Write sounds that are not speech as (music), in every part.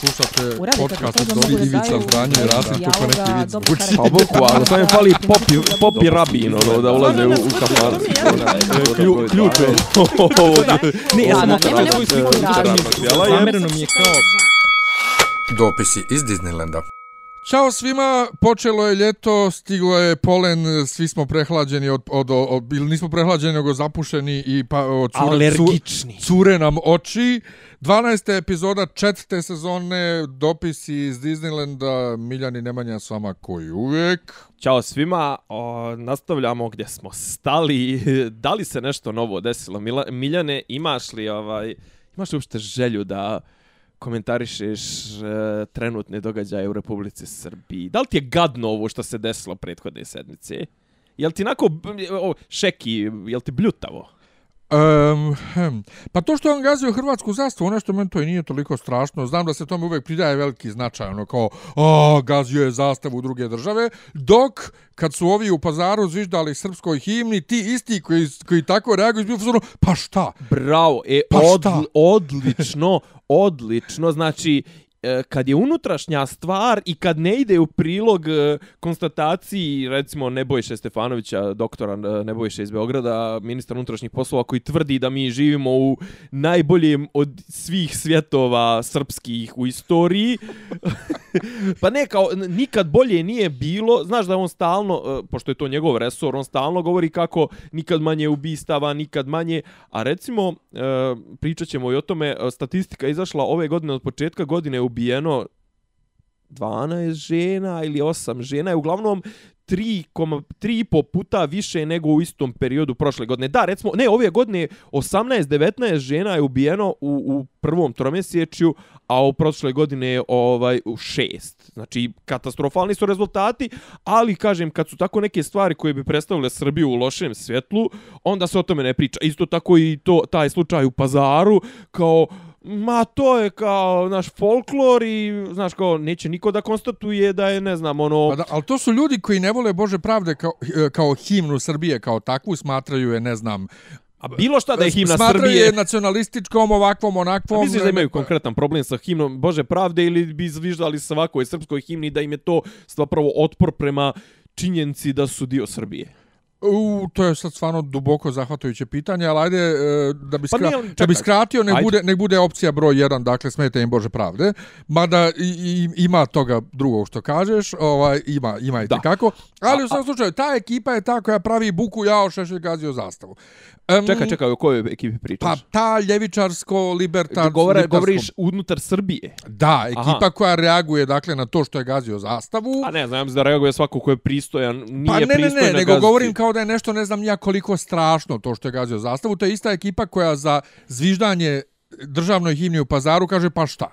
Slušate podcast od da Ivica daju Zdanje i Rasim neki vic dobro zvuči. karakter. Pa bukvalno, samo je fali popi, popi rabin, ono, da ulaze u, u. Klju, ključ je. Ne, ja sam svoju sliku je. Zamereno mi je kao... Dopisi iz Disneylanda. Ćao svima, počelo je ljeto, stiglo je polen, svi smo prehlađeni od, od, od, od ili nismo prehlađeni, nego zapušeni i pa od cure, Alergični. cure nam oči. 12. epizoda četvrte sezone, dopisi iz Disneylanda, Miljani Nemanja s vama koji uvijek. Ćao svima, o, nastavljamo gdje smo stali. (laughs) Da li se nešto novo desilo? Mila, Miljane, imaš li ovaj, imaš li uopšte želju da komentarišeš uh, trenutne događaje u Republici Srbiji? Da li ti je gadno ovo što se desilo prethodne sedmice? Jel ti onako, o, šeki, jel ti bljutavo? Um, hm. Pa to što je on gazio hrvatsku zastavu, nešto meni to i nije toliko strašno. Znam da se tome uvek pridaje veliki značaj, ono kao, a, gazio je zastavu druge države, dok kad su ovi u pazaru zviždali srpskoj himni, ti isti koji, koji tako reaguju, izbio fazonu, pa šta? Bravo, e, Pa od, šta? odlično, odlično, znači, E, kad je unutrašnja stvar i kad ne ide u prilog e, konstataciji, recimo, Nebojše Stefanovića, doktora e, Nebojše iz Beograda, ministar unutrašnjih poslova, koji tvrdi da mi živimo u najboljem od svih svjetova srpskih u istoriji. (laughs) (laughs) pa ne, kao, nikad bolje nije bilo, znaš da on stalno, e, pošto je to njegov resor, on stalno govori kako nikad manje ubistava, nikad manje, a recimo, e, pričat ćemo i o tome, e, statistika izašla ove godine, od početka godine je ubijeno 12 žena ili 8 žena, je uglavnom 3,5 puta više nego u istom periodu prošle godine. Da, recimo, ne, ove godine 18-19 žena je ubijeno u, u prvom tromjesečju, a u prošle godine je ovaj, u šest. Znači, katastrofalni su rezultati, ali, kažem, kad su tako neke stvari koje bi predstavile Srbiju u lošem svjetlu, onda se o tome ne priča. Isto tako i to taj slučaj u pazaru, kao, Ma to je kao naš folklor i znaš kao neće niko da konstatuje da je ne znam ono Pa da, ali to su ljudi koji ne vole Bože pravde kao, e, kao himnu Srbije kao takvu, smatraju je, ne znam, a bilo šta da je himna smatraju Srbije je nacionalističkom, ovakvom, A onakvom. misliš da imaju konkretan problem sa himnom Bože pravde ili bi zviždali svakoj srpskoj himni da im je to zapravo otpor prema činjenci da su dio Srbije? U, to je sad stvarno duboko zahvatajuće pitanje, ali ajde, e, da bi, Pa skra... nije, ali da bi skratio, nek Ajde. bude, nek bude opcija broj 1, dakle, smeta im Bože pravde. Mada i, i, ima toga drugog što kažeš, ovaj, ima, ima i Da. tekako. Ali A- u svakom slučaju, ta ekipa je ta koja pravi buku, jao, šešelj gazio zastavu. Um, Čekaj, čekaj, o kojoj ekipi Pa pričaš? ta ljevičarsko libertar Govore, govoriš unutar Srbije. Da, ekipa Aha. koja reaguje dakle na to što je gazio zastavu. A ne znam, ja da reaguje svako ko je pristojan, nije Pa ne, ne, pristojan ne, nego gaziti. govorim kao da je nešto, ne znam nija koliko strašno to što je gazio zastavu. To je ista ekipa koja za zviždanje državnoj himni u pazaru kaže pa šta?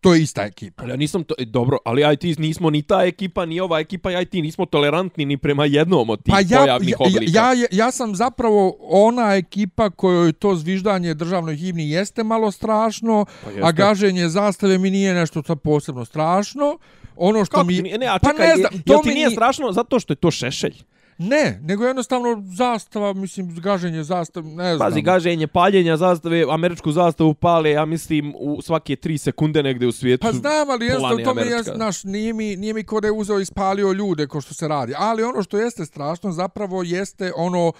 To je ista ekipa. Ali ja nisam to, e, dobro, ali ja i ti nismo ni ta ekipa, ni ova ekipa, ja i ti nismo tolerantni ni prema jednom od tih Pa ja, pojavnih ja, oblika. ja, ja, ja sam zapravo ona ekipa kojoj to zviždanje državnoj himni jeste malo strašno, Pa jeste. a gaženje zastave mi nije nešto to posebno strašno. Ono što Kako mi... ti nije- ne, a pa čekaj, ne znam, jel to ti mi nije strašno zato što je to šešelj? Ne, nego jednostavno zastava, mislim, gaženje zastave, ne znam. Pazi, gaženje, paljenja zastave, američku zastavu pale, ja mislim, u svake tri sekunde negde u svijetu. Pa znam, ali jednostavno Polani to mi je, američka. znaš, nije mi, nije mi ko da je uzeo i spalio ljude ko što se radi. Ali ono što jeste strašno zapravo jeste ono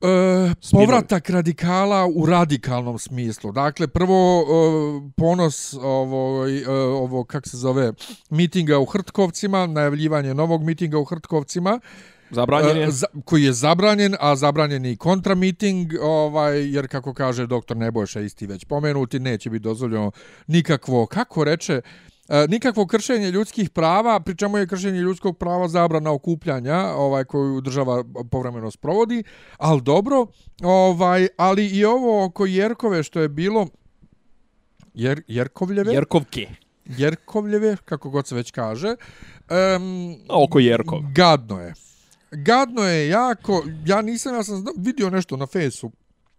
E, povratak radikala u radikalnom smislu. Dakle, prvo e, ponos ovo, e, ovo kak se zove, mitinga u Hrtkovcima, najavljivanje novog mitinga u Hrtkovcima, Zabranjen je. E, za, koji je zabranjen, a zabranjen je i kontramiting, ovaj, jer kako kaže doktor Nebojša isti već pomenuti, neće biti dozvoljeno nikakvo, kako reče, e, nikakvo kršenje ljudskih prava, pri čemu je kršenje ljudskog prava zabrana okupljanja, ovaj koju država povremeno sprovodi, ali dobro, ovaj, ali i ovo oko Jerkove što je bilo Jer, Jerkovljeve, Jerkovke. Jerkovljeve, kako god se već kaže, um, oko Jerkov. Gadno je. Gadno je jako, ja nisam, ja sam vidio nešto na fesu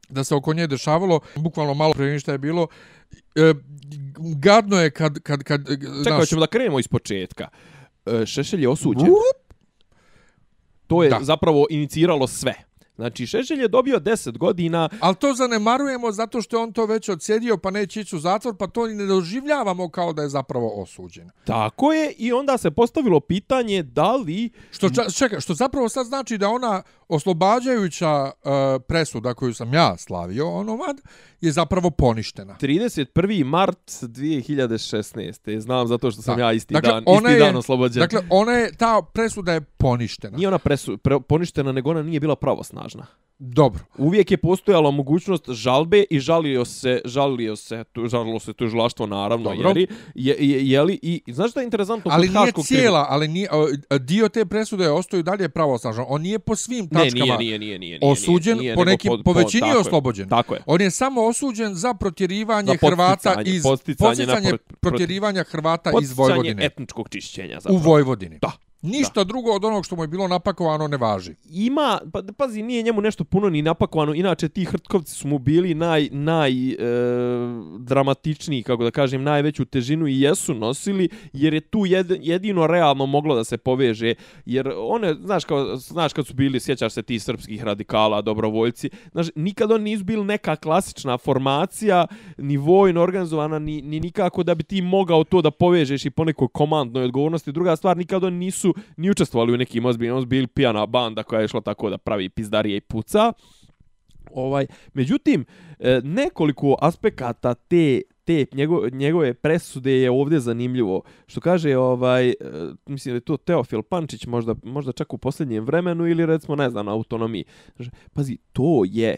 da se oko nje dešavalo, bukvalno malo pre ništa je bilo, e, gadno je kad, kad, kad, Čekaj, hoćemo da krenemo iz početka. E, Šešelj je osuđen. Vup. To je Da. zapravo iniciralo sve. Znači, Šešelj je dobio 10 godina. Ali to zanemarujemo zato što je on to već odsjedio pa neće ići u zatvor, pa to ne doživljavamo kao da je zapravo osuđen. Tako je, i onda se postavilo pitanje da li... Što, čeka, što zapravo sad znači da ona oslobađajuća uh, presuda koju sam ja slavio, onomad, je zapravo poništena. 31. mart 2016. Znam zato što sam Da. ja isti Dakle, dan, isti je- dan oslobođen. Dakle, ona je, ta presuda je poništena. Nije ona presu, pre, poništena, nego ona nije bila pravosnažna. Dobro. Uvijek je postojala mogućnost žalbe i žalio se, žalio se, tu, žalilo se tužilaštvo naravno, Dobro. jeli, je, je, jeli, i i znaš šta je interesantno Ali nije cijela, ali nije, dio te presude je ostaju dalje pravosnažan. On nije po svim Ne, tačkama nije, nije, nije, nije, nije, osuđen, nije, po, nego nekim, po, većini je oslobođen. Tako je. On je samo osuđen za protjerivanje Za Hrvata iz podsticanje na podsticanje pro- proti- protjerivanja Hrvata iz Vojvodine etničkog čišćenja u zapravo. Vojvodini. Da. Ništa drugo od onog što mu je bilo napakovano ne važi. ima, pa, pazi, nije njemu nešto puno ni napakovano, inače ti hrtkovci su mu bili naj, naj e, dramatičniji, kako da kažem, najveću težinu i jesu nosili, jer je tu jed, jedino realno moglo da se poveže, jer one, znaš, kao, znaš kad su bili, sjećaš se ti srpskih radikala, dobrovoljci, znaš, nikad oni nisu bili neka klasična formacija, ni vojno organizovana, ni, ni nikako da bi ti mogao to da povežeš i po nekoj komandnoj odgovornosti. Druga stvar, nikad oni nisu ni učestvovali u nekim ozbiljnim, oni bili pijana banda koja je išla tako da pravi pizdarije i puca. Ovaj, međutim, e, nekoliko aspekata te te njegove, njegove presude je ovdje zanimljivo. Što kaže, ovaj, e, mislim da je to Teofil Pančić, možda, možda čak u posljednjem vremenu ili recimo, ne znam, na autonomiji. Pazi, to je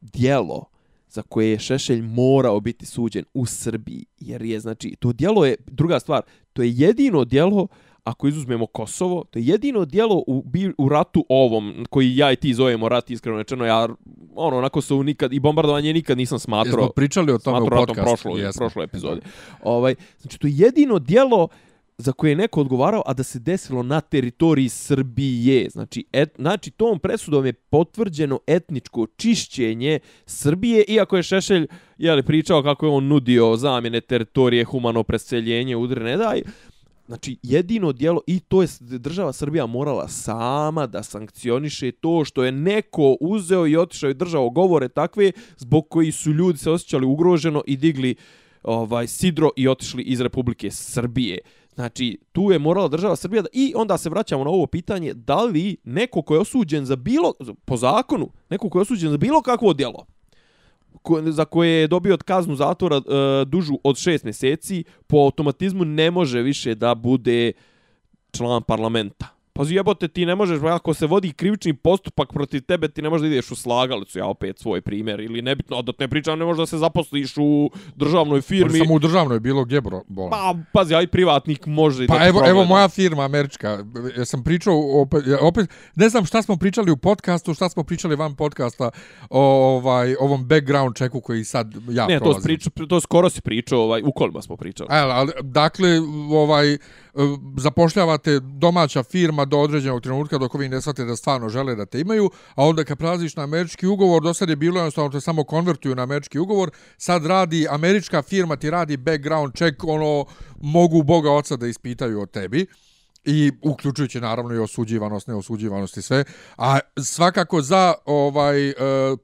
dijelo za koje je Šešelj morao biti suđen u Srbiji. Jer je, znači, to dijelo je, druga stvar, to je jedino dijelo ako izuzmemo Kosovo, to je jedino dijelo u, u ratu ovom, koji ja i ti zovemo rat, iskreno rečeno, ja, ono, na Kosovu nikad, i bombardovanje nikad nisam smatrao. Jesmo pričali o tome u smatrao podcastu. prošlo, jesmo. prošloj epizodi. Ovaj, znači, to je jedino dijelo za koje je neko odgovarao, a da se desilo na teritoriji Srbije. Znači, et, znači tom presudom je potvrđeno etničko čišćenje Srbije, iako je Šešelj jeli, pričao kako je on nudio zamjene teritorije, humano preseljenje, udre ne daj, Znači, jedino dijelo, i to je država Srbija morala sama da sankcioniše to što je neko uzeo i otišao i držao govore takve zbog koji su ljudi se osjećali ugroženo i digli ovaj sidro i otišli iz Republike Srbije. Znači, tu je morala država Srbija da... I onda se vraćamo na ovo pitanje, da li neko ko je osuđen za bilo, po zakonu, neko ko je osuđen za bilo kakvo djelo, ko, za koje je dobio kaznu zatvora e, dužu od šest mjeseci, po automatizmu ne može više da bude član parlamenta. Pazi jebote, ti ne možeš, ako se vodi krivični postupak protiv tebe, ti ne možeš da ideš u slagalicu, ja opet svoj primjer, ili nebitno, da ne pričam, ne možeš da se zaposliš u državnoj firmi. samo u državnoj bilo gdje bro, bolan. Pa, pazi, aj privatnik može da Pa ti evo, evo moja firma američka. Ja sam pričao opet, opet ne znam šta smo pričali u podcastu, šta smo pričali van podcasta o ovaj ovom background checku koji sad ja Ne, to, prolazim. si priča, to skoro si pričao, ovaj, u kolima smo pričali. E, ali, dakle, ovaj, e, zapošljavate domaća firma do određenog trenutka dok ovi ne shvate da stvarno žele da te imaju, a onda kad prelaziš na američki ugovor, do sad je bilo jednostavno te samo konvertuju na američki ugovor, sad radi, američka firma ti radi background check, ono, mogu Boga oca da ispitaju o tebi i uključujući naravno i osuđivanost, neosuđivanost i sve. A svakako za ovaj e,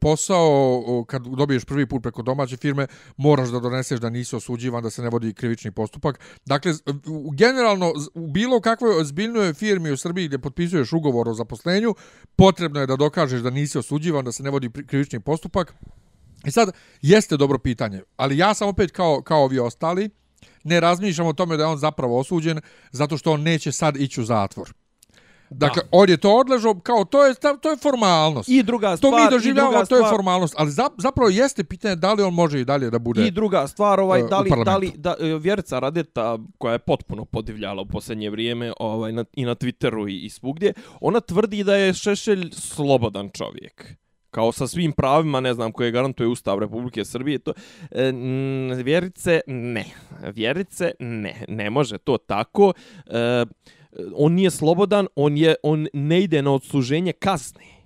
posao kad dobiješ prvi put preko domaće firme, moraš da doneseš da nisi osuđivan, da se ne vodi krivični postupak. Dakle, generalno u bilo kakvoj ozbiljnoj firmi u Srbiji gdje potpisuješ ugovor o zaposlenju, potrebno je da dokažeš da nisi osuđivan, da se ne vodi krivični postupak. I sad, jeste dobro pitanje, ali ja sam opet kao, kao ovi ostali, ne razmišljam o tome da je on zapravo osuđen zato što on neće sad ići u zatvor. Dakle, on je to odležao, kao to je, to je formalnost. I druga to stvar, mi i doživljavamo, druga to je stvar- formalnost. Ali za, zapravo jeste pitanje da li on može i dalje da bude... I druga stvar, ovaj, e, da li, da li, da, e, Vjerica Radeta, koja je potpuno podivljala u posljednje vrijeme, ovaj, na, i na Twitteru i, i svugdje, ona tvrdi da je Šešelj slobodan čovjek kao sa svim pravima, ne znam, koje garantuje Ustav Republike Srbije, to e, n, vjerice ne. Vjerice ne, ne može to tako. E, on nije slobodan, on je on ne ide na odsluženje kazne.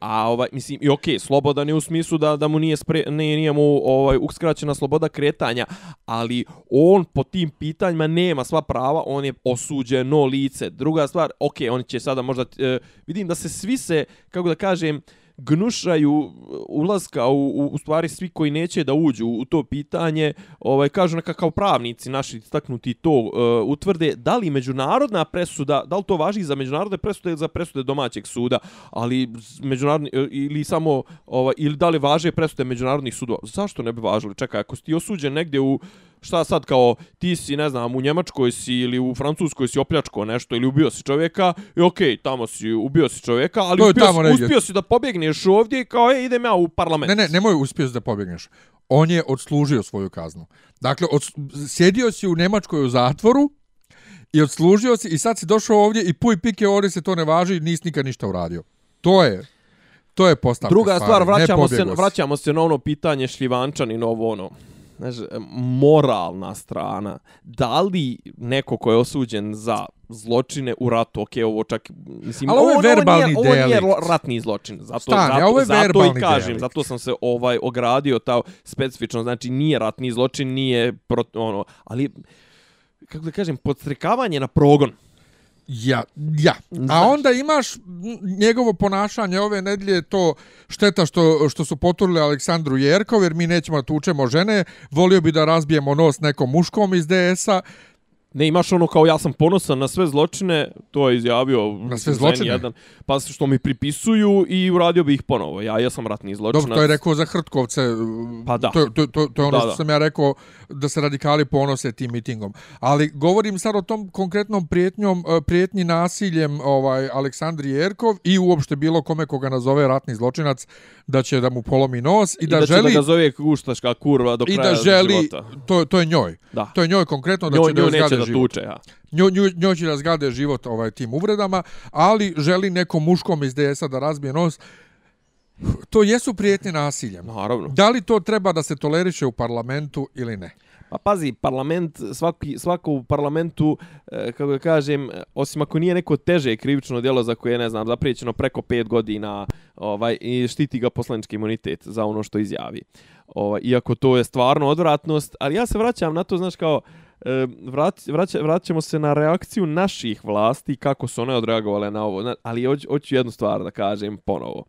A ovaj mislim i okej, slobodan je u smislu da da mu nije spre, ne, nije mu ovaj uskraćena sloboda kretanja, ali on po tim pitanjima nema sva prava, on je osuđeno lice. Druga stvar, okej, on će sada možda e, vidim da se svi se kako da kažem gnušaju ulaska u, u, u stvari svi koji neće da uđu u to pitanje, ovaj kažu neka kao pravnici naši istaknuti to uh, utvrde da li međunarodna presuda, da li to važi za međunarodne presude ili za presude domaćeg suda, ali međunarodni eh, ili samo ovaj ili da li važe presude međunarodnih sudova. Zašto ne bi važili? Čekaj, ako si ti osuđen negdje u šta sad kao ti si ne znam u Njemačkoj si ili u Francuskoj si opljačkao nešto ili ubio si čovjeka i okej okay, tamo si ubio si čovjeka ali uspio, tamo si, uspio si da pobjegneš ovdje kao e, idem ja u parlament. Ne ne nemoj uspio da pobjegneš. On je odslužio svoju kaznu. Dakle od, sjedio si u Njemačkoj u zatvoru i odslužio si i sad si došao ovdje i puj pike ovdje se to ne važi nisi nikad ništa uradio. To je to je postavka druga stvar vraćamo se vraćamo se na ono pitanje šljivančani novo ono znaš, moralna strana. Da li neko ko je osuđen za zločine u ratu, ok, ovo čak, mislim, Ali ovo je verbalni ovo nije, ovo nije ratni zločin. Zato, Stani, zato, ovo je zato i kažem, delik. zato sam se ovaj ogradio ta specifično, znači nije ratni zločin, nije, pro, ono, ali, kako da kažem, podstrekavanje na progon. Ja, ja. A onda imaš njegovo ponašanje ove nedlje, to šteta što, što su poturili Aleksandru Jerkov, jer mi nećemo da tučemo žene, volio bi da razbijemo nos nekom muškom iz DS-a, Ne, imaš ono kao ja sam ponosan na sve zločine, to je izjavio na sve zločine jedan, pa što mi pripisuju i uradio bih ih ponovo. Ja ja sam ratni zločinac. Dobro, to je rekao za Hrtkovce. Pa da. To, to, to, to je ono da, što da. sam ja rekao da se radikali ponose tim mitingom. Ali govorim sad o tom konkretnom prijetnjom, e, prijetnji nasiljem ovaj Aleksandri Jerkov i uopšte bilo kome koga nazove ratni zločinac da će da mu polomi nos i, I da, da, želi da ga zove guštaška kurva do i kraja da želi života. to to je njoj. Da. To je njoj konkretno da Njo, će da da život. tuče, ja. Nju, nju, njoj će da zgade život ovaj tim uvredama, ali želi nekom muškom iz DS-a da razbije nos. To jesu prijetnje nasiljem. Naravno. Da li to treba da se toleriše u parlamentu ili ne? Pa pazi, parlament, svaki, svako u parlamentu, e, kako da kažem, osim ako nije neko teže krivično djelo za koje, ne znam, zapriječeno preko pet godina ovaj, i štiti ga poslanički imunitet za ono što izjavi. Ovaj, iako to je stvarno odvratnost, ali ja se vraćam na to, znaš, kao, e, vrać, vrać, vraćamo se na reakciju naših vlasti, kako su one odreagovale na ovo, ali hoću, hoću jednu stvar da kažem ponovo.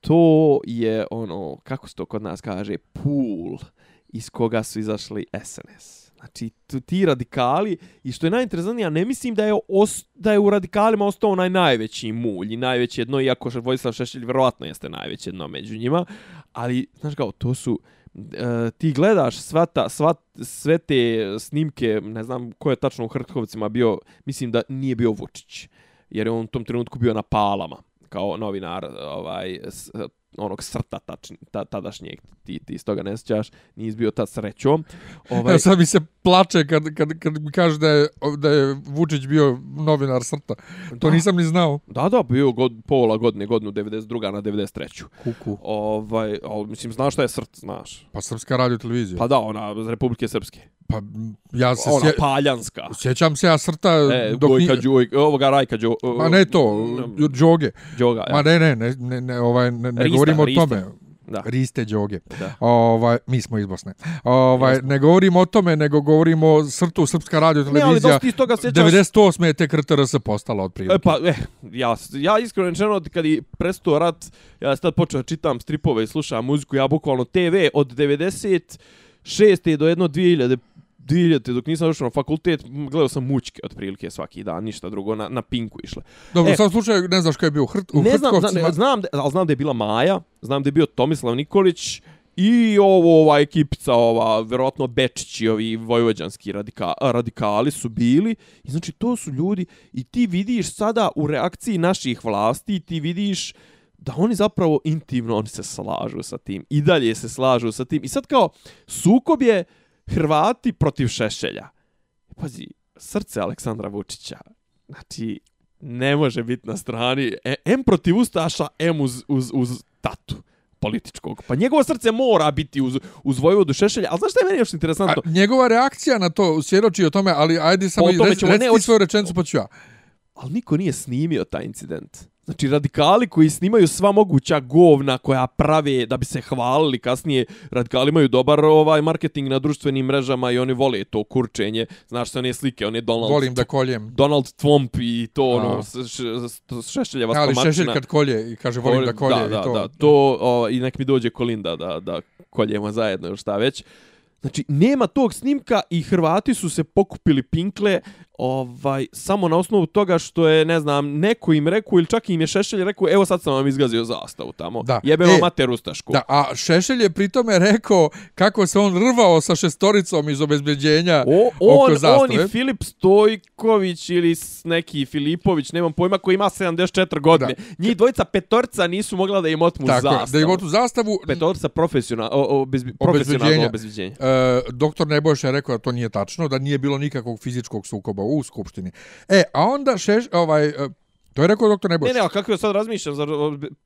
To je ono, kako se to kod nas kaže, pool iz koga su izašli SNS. Znači, tu, ti radikali, i što je najinteresantnije, ja ne mislim da je, os, da je u radikalima ostao onaj najveći mulj i najveće jedno, iako Vojislav Šešelj vjerovatno jeste najveće jedno među njima, ali, znaš kao, to su, e, ti gledaš sva ta, sva, sve te snimke, ne znam ko je tačno u Hrtkovcima bio, mislim da nije bio Vučić, jer je on u tom trenutku bio na palama kao novinar ovaj s, onog srta tačni, ta, tadašnjeg, ti, ti iz toga ne sjećaš, nisi bio tad srećom. Ovaj... Evo sad mi se plače kad, kad, kad mi kaže da je, da je Vučić bio novinar srta. To Da. nisam ni znao. Da, da, bio god, pola godine, godinu 92. na 93. Kuku. Ovaj, ali, mislim, znaš šta je srt, znaš? Pa Srpska radio televizija. Pa da, ona, iz Republike Srpske. Pa ja se Ona, sje... paljanska. sjećam se ja srta E, dok Gojka, nije... Đuj, ovoga Rajka Đo, Ma ne to, džoge. Đoga, ja. Ma ne, ne, ne, ne, ne, ovaj, ne, ne Rista, govorimo o tome. Da. Riste džoge. Da. Ovaj, mi smo iz Bosne. Ovaj, Jesmo. ne govorimo o tome, nego govorimo o srtu Srpska radio Ne, ali televizija. dosta toga sjećaš... 98. je tek RTRS postala od prilike. E, pa, eh, ja, ja iskreno rečeno, kad je prestao rat, ja sam tad počeo čitam stripove i slušam muziku, ja bukvalno TV od 96. do jedno 2000 2000. dok nisam došao na fakultet, gledao sam mučke otprilike svaki dan, ništa drugo, na, na Pinku išle. Dobro, e. u svakom slučaju ne znaš ko je bio u, hrt, u ne znam, znam, znam, da, ali znam da je bila Maja, znam da je bio Tomislav Nikolić i ovo, ova ekipica, ova, verovatno Bečić i ovi vojvođanski radika, radikali su bili. I znači, to su ljudi i ti vidiš sada u reakciji naših vlasti, ti vidiš da oni zapravo intimno, oni se slažu sa tim. I dalje se slažu sa tim. I sad kao, sukob je Hrvati protiv Šešelja. Pazi, srce Aleksandra Vučića, znači, ne može biti na strani e, M protiv Ustaša, M uz, uz, uz tatu političkog. Pa njegovo srce mora biti uz, uz Vojvodu Šešelja. Ali znaš šta je meni još interesantno? A, njegova reakcija na to svjedoči o tome, ali ajde samo i reci, reci ne, ti svoju rečenicu pa ću ja. Ali niko nije snimio taj incident. Znači, radikali koji snimaju sva moguća govna koja prave da bi se hvalili kasnije, radikali imaju dobar ovaj marketing na društvenim mrežama i oni vole to kurčenje. Znaš se one slike, one Donald... Volim da koljem. Donald Trump i to ono, A. s- šešeljeva Ali stomačina. Šešelj kad kolje i kaže volim da kolje da, i to. Da, da, to o, i nek mi dođe Kolinda da, da koljemo zajedno ili šta već. Znači, nema tog snimka i Hrvati su se pokupili pinkle ovaj samo na osnovu toga što je, ne znam, neko im rekao ili čak im je Šešelj rekao, evo sad sam vam izgazio zastavu tamo. Da. Jebemo E, mater Ustašku. Da, a Šešelj je pritome rekao kako se on rvao sa šestoricom iz obezbeđenja O, oko on, on zastave. i Filip Stojković ili neki Filipović, nemam pojma, koji ima 74 godine. Da. Njih dvojica petorca nisu mogla da im otmu Tako, zastavu. da im otu zastavu. Petorca profesionalno, o, obezbi, profesionalno Obezbeđenja. obezbeđenje. E, doktor Nebojša je rekao da to nije tačno, da nije bilo nikakvog fizičkog sukoba u skupštini. E, a onda šeš, ovaj, e, to je rekao doktor Ne, Nebojša. ne, a kako je sad razmišljam, zar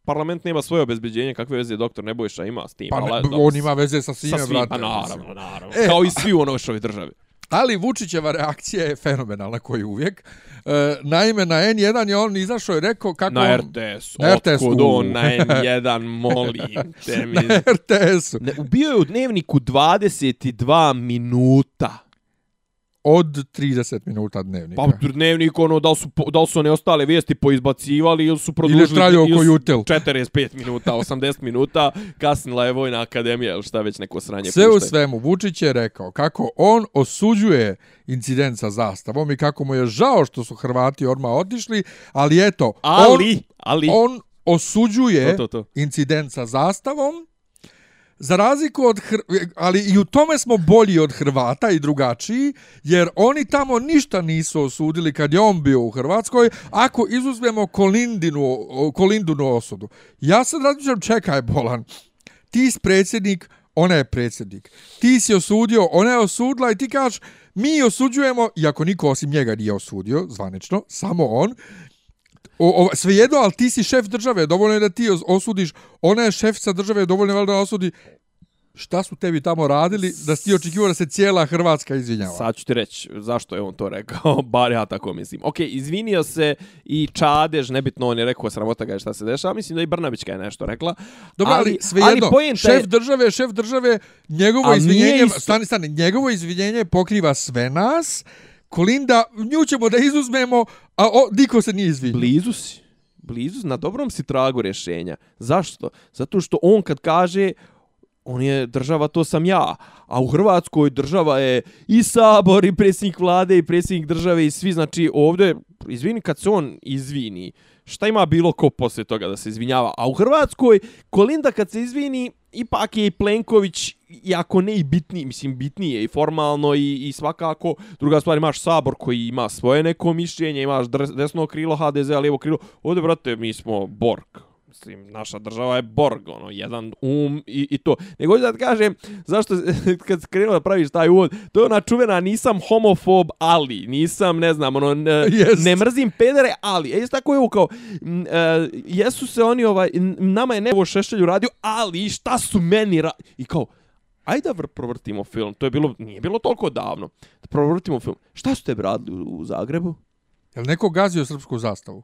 parlament nema svoje obezbeđenje, kakve veze doktor Nebojša ima s tim? Pa ne, ali, on ima veze sa svime, sa svim, brate. pa naravno, naravno. E, Kao i svi u novoj državi. Ali Vučićeva reakcija je fenomenalna koji uvijek. E, naime, na N1 je on izašao i rekao kako Na on... RTS, Na RTS, otkud on na N1, molim te mi. (laughs) Na RTS-u. Ne, ubio je u dnevniku 22 minuta. Od 30 minuta dnevnika. Pa dnevnik, ono, da li su, da li su one ostale vijesti poizbacivali ili su produžili... Ili je traljao ili ko su jutel. 45 minuta, 80 minuta, kasnila je Vojna akademija ili šta već neko sranje Sve u puštaju. svemu, Vučić je rekao kako on osuđuje incident sa zastavom i kako mu je žao što su Hrvati odmah otišli, ali eto, Ali, ali... on, on osuđuje To, to, to. incident sa zastavom, za razliku od Hr... ali i u tome smo bolji od Hrvata i drugačiji, jer oni tamo ništa nisu osudili kad je on bio u Hrvatskoj, ako izuzmemo Kolindinu, Kolindunu osudu. Ja sad razmišljam, čekaj, Bolan, ti si predsjednik, ona je predsjednik. Ti si osudio, ona je osudila i ti kažeš, mi osuđujemo, iako niko osim njega nije osudio, zvanično, samo on, O, o, svejedno, ali ti si šef države, dovoljno je da ti os- osudiš, ona je šefica države, dovoljno je valjda da osudi šta su tebi tamo radili, da si ti očekivao da se cijela Hrvatska izvinjava. Sad ću ti reći zašto je on to rekao, (laughs) bar ja tako mislim. Ok, izvinio se i Čadež, nebitno on je rekao sramota ga je šta se dešava, mislim da i Brnabićka je nešto rekla. Dobro, ali, ali svejedno, šef je- države, šef države, njegovo izvinjenje, isto. stani, stani, njegovo izvinjenje pokriva sve nas, Kolinda, nju ćemo da izuzmemo, a o, niko se nije izvinio. Blizu si. Blizu, si, na dobrom si tragu rješenja. Zašto? Zato što on kad kaže on je država, to sam ja. A u Hrvatskoj država je i sabor, i predsjednik vlade, i predsjednik države, i svi, znači ovdje, izvini, kad se on izvini, šta ima bilo ko poslije toga da se izvinjava? A u Hrvatskoj, Kolinda kad se izvini, ipak je i Plenković, iako ne i bitniji, mislim, bitniji je i formalno i, i svakako. Druga stvar, imaš sabor koji ima svoje neko mišljenje, imaš desno krilo HDZ, a lijevo krilo. Ovdje, brate, mi smo Borg. Mislim, naša država je Borg, ono, jedan um i, i to. Nego da kažem, zašto, (laughs) kad krenuo da praviš taj uvod, to je ona čuvena, nisam homofob, ali, nisam, ne znam, ono, ne, (laughs) Jest. ne mrzim pedere, ali, e, isto tako je ovo kao, m, e, jesu se oni, ovaj, nama je nebo šešelju radio, ali šta su meni ra... I kao, ajde da vr- provrtimo film, to je bilo, nije bilo toliko davno, da provrtimo film. Šta su tebi radili u, u Zagrebu? Jel neko gazio srpsku zastavu?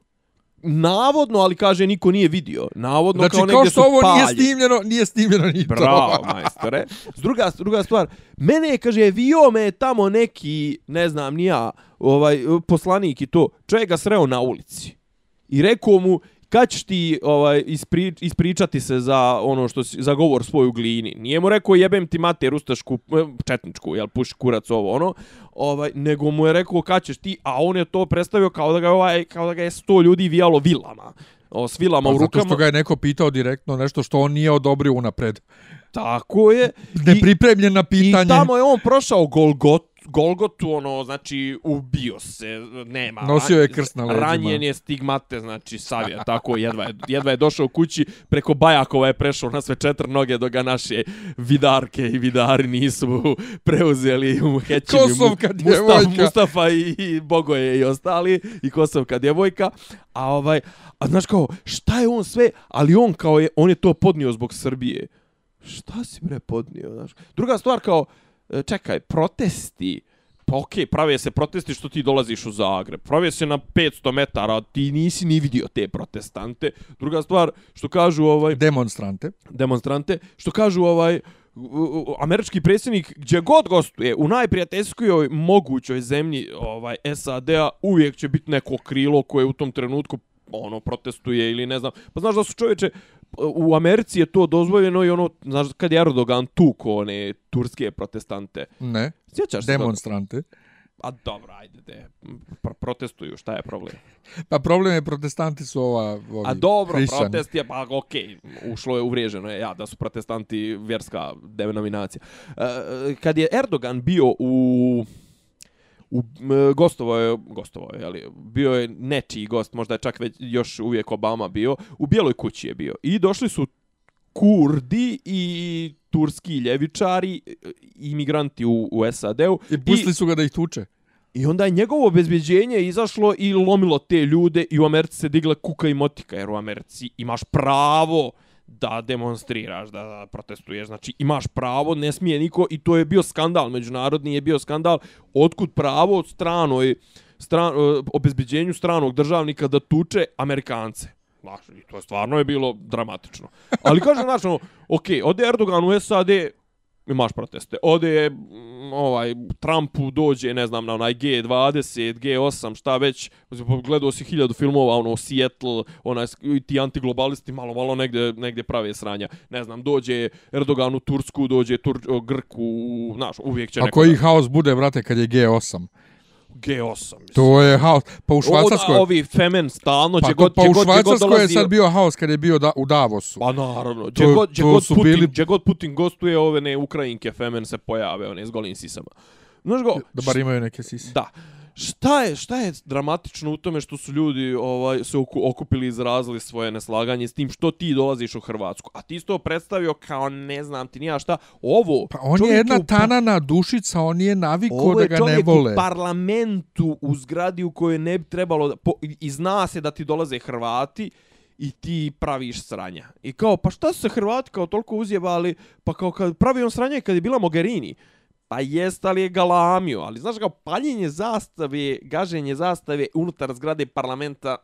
Navodno, ali kaže niko nije vidio. Navodno Znači, kao kao, što su ovo nije palje. snimljeno, nije snimljeno ni to. Bravo, (laughs) majstore. Druga, druga stvar, mene je, kaže, vio me tamo neki, ne znam, ni ja, ovaj, poslanik i to, čovjek ga sreo na ulici. I rekao mu, kad ćeš ti ovaj, ispri, ispričati se za ono što si, za govor svoj u glini. Nije mu rekao jebem ti mater ustašku, eh, četničku, jel puši kurac ovo ono, ovaj, nego mu je rekao kad ćeš ti, a on je to predstavio kao da ga ovaj, kao da ga je sto ljudi vijalo vilama. O, s vilama Pa u zato rukama. što ga je neko pitao direktno nešto što on nije odobrio unapred. Tako je. Nepripremljen na pitanje. I tamo je on prošao Golgot, Golgotu, ono, znači, ubio se, nema. Nosio je krst na leđima. Ranjen je stigmate, znači, savija, tako, jedva je, jedva je došao kući, preko Bajakova je prešao na sve četiri noge, dok ga naše vidarke i vidari nisu preuzeli u hećini. Kosovka Mustafa, djevojka. Mustafa i, i Bogoje i ostali, i Kosovka djevojka. A ovaj, a znaš kao, šta je on sve, ali on kao je, on je to podnio zbog Srbije. Šta si bre podnio, znaš? Druga stvar kao, e, čekaj, protesti, pa okej, prave se protesti što ti dolaziš u Zagreb. Prave se na 500 metara, ti nisi ni vidio te protestante. Druga stvar, što kažu ovaj Demonstrante. demonstrante, što kažu ovaj američki predsjednik gdje god gostuje u najprijateljskoj mogućoj zemlji ovaj SAD-a uvijek će biti neko krilo koje u tom trenutku ono protestuje ili ne znam. Pa znaš da su čovječe u Americi je to dozvoljeno i ono znaš kad je Erdogan tuko one turske protestante. Ne, Sjećaš se? toga? demonstrante. A dobro, ajde, de. Pro protestuju, šta je problem? Pa problem je protestanti su ova, ovi A dobro, hrišćani. protest je, pa okej, ušlo je, uvriježeno je, ja, da su protestanti vjerska denominacija. E, kad je Erdogan bio u u m, gostovao je, gostovao je, ali bio je nečiji gost, možda je čak već još uvijek Obama bio, u Bijeloj kući je bio. I došli su Kurdi i turski ljevičari, e, imigranti u, u SAD-u. I pustili su ga da ih tuče. I onda je njegovo obezbjeđenje izašlo i lomilo te ljude i u Americi se digla kuka i motika, jer u Americi imaš pravo da demonstriraš, da, da protestuješ, znači imaš pravo, ne smije niko i to je bio skandal, međunarodni je bio skandal, otkud pravo od stranoj, stran, e, obezbjeđenju stranog državnika da tuče Amerikance. Znaš, i to je stvarno je bilo dramatično. Ali kažem, znači, ono, ok, ode Erdogan u SAD, imaš proteste. Ode je mm, ovaj Trumpu dođe, ne znam, na onaj G20, G8, šta već. Gledao si hiljadu filmova, ono Seattle, onaj i ti antiglobalisti malo malo negde negde prave sranja. Ne znam, dođe Erdogan u Tursku, dođe Tur Grku, znaš, uvijek će A neko koji da- haos bude, brate, kad je G8? G8. mislim. To je haos. Pa u Švajcarskoj... Ovi femen stalno, Pa, god, pa u Švajcarskoj je sad bio haos kad je bio da, u Davosu. Pa naravno, gdje god, to god, Putin, bili- god Putin gostuje, ove ne Ukrajinke femen se pojave, one s golim sisama. Znaš go, Da bar imaju neke sise. Da. Šta je, šta je dramatično u tome što su ljudi ovaj se oku, okupili i izrazili svoje neslaganje s tim što ti dolaziš u Hrvatsku. A ti si to predstavio kao ne znam ti nija šta. Ovo Pa on je čovjek jedna u pa- tanana dušica, on je navikao Ovo da je ga ne čovjek vole. u parlamentu u zgradi u kojoj ne bi trebalo da, po, i zna se da ti dolaze Hrvati i ti praviš sranja. I kao, pa šta su se Hrvati kao toliko uzjebali, pa kao kad pravi on sranje kad je bila Mogherini, pa jest, ali je galamio, ali znaš kao paljenje zastave, gaženje zastave unutar zgrade parlamenta,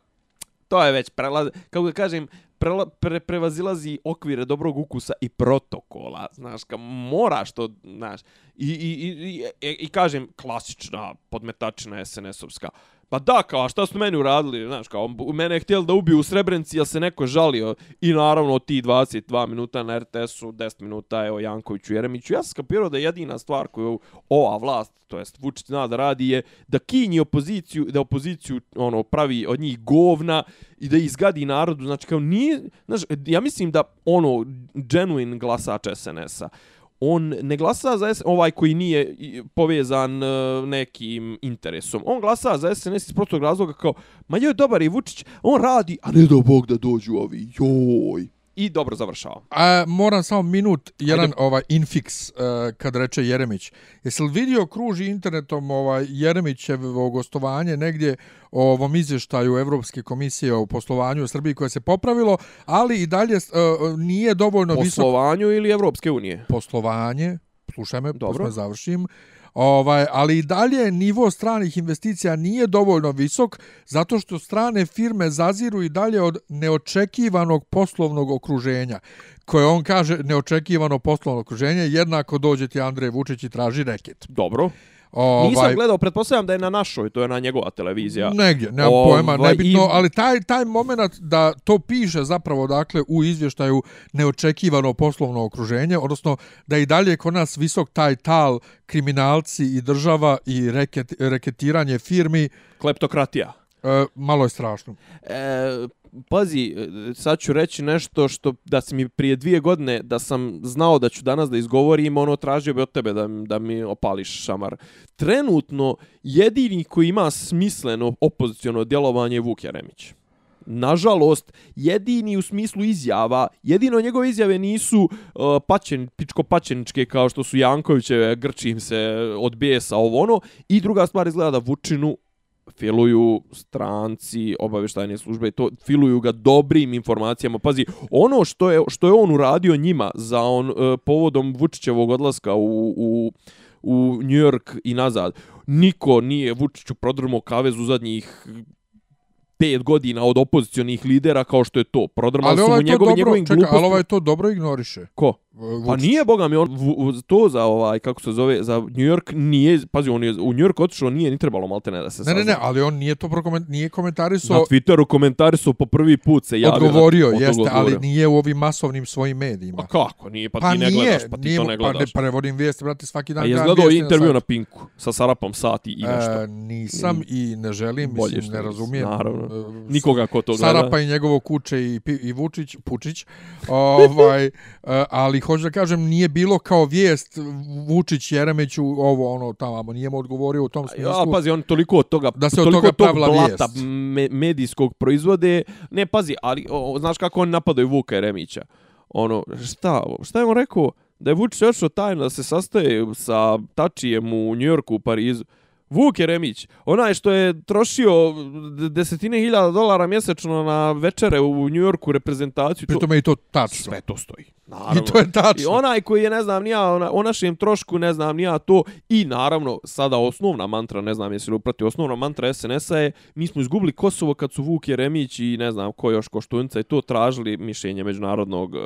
to je već prelaz, kako da kažem, prela, pre, prevazilazi okvire dobrog ukusa i protokola, znaš, ka moraš to, znaš, i, i, i, i, i, i kažem, klasična podmetačina SNS-ovska. Pa da, kao, a šta su meni uradili, znaš, kao, mene je htjeli da ubiju u Srebrenici, jel se neko žalio, i naravno, ti 22 minuta na RTS-u, 10 minuta, evo, Jankoviću, Jeremiću, ja sam skapirao da jedina stvar koju ova vlast, to jest Vučić zna da radi, je da kinji opoziciju, da opoziciju, ono, pravi od njih govna, i da izgadi narodu, znači kao nije, znaš, ja mislim da ono genuine glasač SNS-a, on ne glasa za SNS, ovaj koji nije povezan e, nekim interesom. On glasa za SNS iz prostog razloga kao, ma joj, dobar je Vučić, on radi, a ne do Bog da dođu ovi, joj. I dobro završava. A, moram samo minut, jedan Ajde. ovaj infiks uh, kad reče Jeremić. Jesi li vidio kruži internetom ovaj Jeremićevo gostovanje negdje o ovom izvještaju Evropske komisije o poslovanju u Srbiji koje se popravilo, ali i dalje uh, nije dovoljno visok Poslovanju ili Evropske unije? poslovanje, slušaj me, Dobro. Završim, ovaj, ali i dalje nivo stranih investicija nije dovoljno visok zato što strane firme zaziru i dalje od neočekivanog poslovnog okruženja koje on kaže neočekivano poslovno okruženje, jednako dođe ti Andrej Vučić i traži reket. Dobro. Ovaj, Nisam gledao, pretpostavljam da je na našoj, to je na njegova televizija. Negdje, nemam Ovaj, pojma, nebitno, i- ali taj, taj moment da to piše zapravo dakle u izvještaju neočekivano poslovno okruženje, odnosno da i dalje kod nas visok taj tal kriminalci i država i reket, reketiranje firmi, Kleptokratija. e, malo je strašno. E, pazi, e, sad ću reći nešto što da si mi prije dvije godine da sam znao da ću danas da izgovorim, ono tražio bi od tebe da, da mi opališ šamar. Trenutno jedini koji ima smisleno opoziciono djelovanje je Vuk Jeremić. Nažalost, jedini u smislu izjava, jedino njegove izjave nisu e, uh, pačen, pičko pačeničke kao što su Jankovićeve, grčim se od bijesa ovo ono, i druga stvar izgleda da Vučinu filuju stranci, obavještajne službe, i to filuju ga dobrim informacijama. Pazi, ono što je, što je on uradio njima za on uh, povodom Vučićevog odlaska u, u u New York i nazad. Niko nije Vučiću prodrmao kavez u zadnjih pet godina od opozicionih lidera kao što je to. Prodrmali Ali su mu ovaj njegovi, njegovim glupostima. ali ovaj to dobro ignoriše. Ko? Vučić. Pa nije, boga mi, on v, v, to za ovaj, kako se zove, za New York nije, pazi, on je u New York otišao, nije ni trebalo maltene da se Ne, ne, sazna. ne, ali on nije to prokoment, nije Na komentarisao, Twitteru komentari su po prvi put se javio. odgovorio, na, jeste, odgovorio. ali nije u ovim masovnim svojim medijima. A kako? Nije, pa, Pa ti ne nije, gledaš, pa ti nije, to ne pa ne gledaš. prevodim vijesti, brate, svaki dan. A je gledao na intervju na sajtu. Pinku sa Sarapom Sati i nešto. E, nisam i ne želim, Bolje mislim, ne razumijem. naravno. e, Nikoga ko to gleda. Sarapa i njegovo kuće i, i Vučić, Pučić, (laughs) ovaj, e, ali hoću da kažem, nije bilo kao vijest Vučić Jeremiću ovo ono tamo, nije mu odgovorio u tom smislu. Ja, pazi, on toliko od toga, Da se od toga tog pravila blata vijest. me, medijskog proizvode. Ne, pazi, ali o, znaš kako oni napadaju Vuka Jeremića? Ono, šta, šta je on rekao? Da je Vučić ošao tajno da se sastaje sa Tačijem u Njujorku, u Parizu. Vuk Jeremić, onaj što je trošio desetine hiljada dolara mjesečno na večere u Njujorku reprezentaciju. Pri tome i to tačno. sve to stoji. Naravno. I to je tačno. I onaj koji je, ne znam, nija, ona, o našem trošku, ne znam, nija to. I naravno, sada osnovna mantra, ne znam jesi li uprati, osnovna mantra SNS-a je, mi smo izgubili Kosovo kad su Vuk Jeremić i ne znam ko još Koštunica i to tražili mišljenje Međunarodnog e,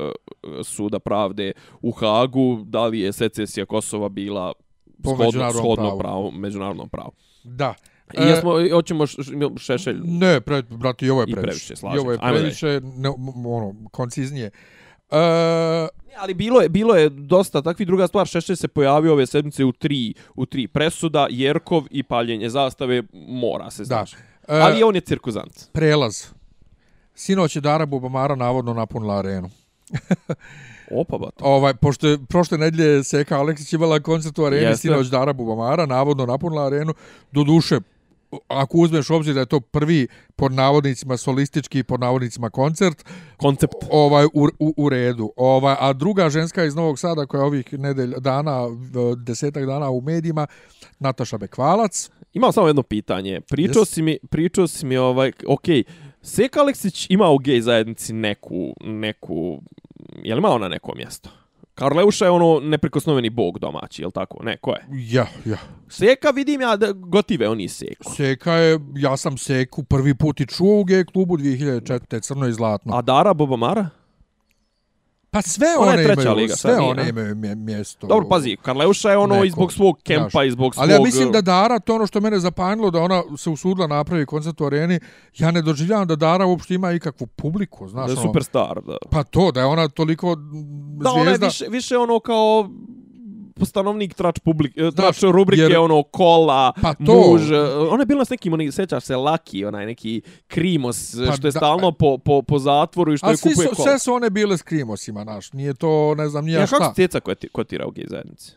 suda pravde u Hagu, da li je secesija Kosova bila Po shodno, međunarodnom shodno pravu. pravu, međunarodnom pravu. Da. I ja smo, hoćemo šešelj. Ne, pre, brate, i ovo je I previše. I ovo je previše, ne, ono, konciznije. E, ali bilo je bilo je dosta takvi druga stvar Šešelj se pojavio ove sedmice u tri u tri presuda Jerkov i paljenje zastave mora se da. znaš. E, Ali on je cirkuzant. prelaz. Sinoć je Dara Bubamara navodno napunila arenu. (laughs) Opa bato. Ovaj, pošto je prošle nedelje Seka Aleksić imala koncert u areni, Jeste. sinoć Dara Bubamara, navodno napunila arenu, do duše, ako uzmeš obzir da je to prvi pod navodnicima solistički pod navodnicima koncert, Koncept. ovaj u, u, u redu. Ovaj a druga ženska iz Novog Sada koja je ovih nedelj dana desetak dana u medijima Nataša Bekvalac. Imam samo jedno pitanje. Pričao Yes. si mi pričao si mi ovaj okej. Seka Aleksić ima u gej zajednici neku neku je li ima ona neko mjesto? Karleuša je ono neprikosnoveni bog domaći, je li tako? Ne, ko je? Ja, ja. Seka vidim ja da gotive oni Seku. Seka je, ja sam Seku prvi put i čuo u gej klubu 2004. crno i zlatno. A Dara Bobamara? Pa sve Ona one treća imaju, liga, sve nije, one imaju mje- mjesto. Dobro, pazi, Karleuša je ono Neko, i zbog svog kempa i zbog svog... Ali ja mislim da Dara, to ono što mene zapanjilo, da ona se usudila napravi koncert u areni, ja ne doživljavam da Dara uopšte ima ikakvu publiku, znaš. da je ono. superstar, da. Pa to, da je ona toliko m, Da, ona je zvijezda. više, više ono kao stanovnik trač, publik, eh, trač Znaš, rubrike, jer- ono, kola, Pa to. muž. eh, Ona je bila s nekim, oni, sećaš se, Laki, onaj neki krimos, Pa što je da. stalno po, po, po zatvoru i što je kupuje su, kola. sve su one bile s krimosima, naš. Nije to, ne znam, nije Ja, kako šta. se tjeca koti- kotira u gej zajednici?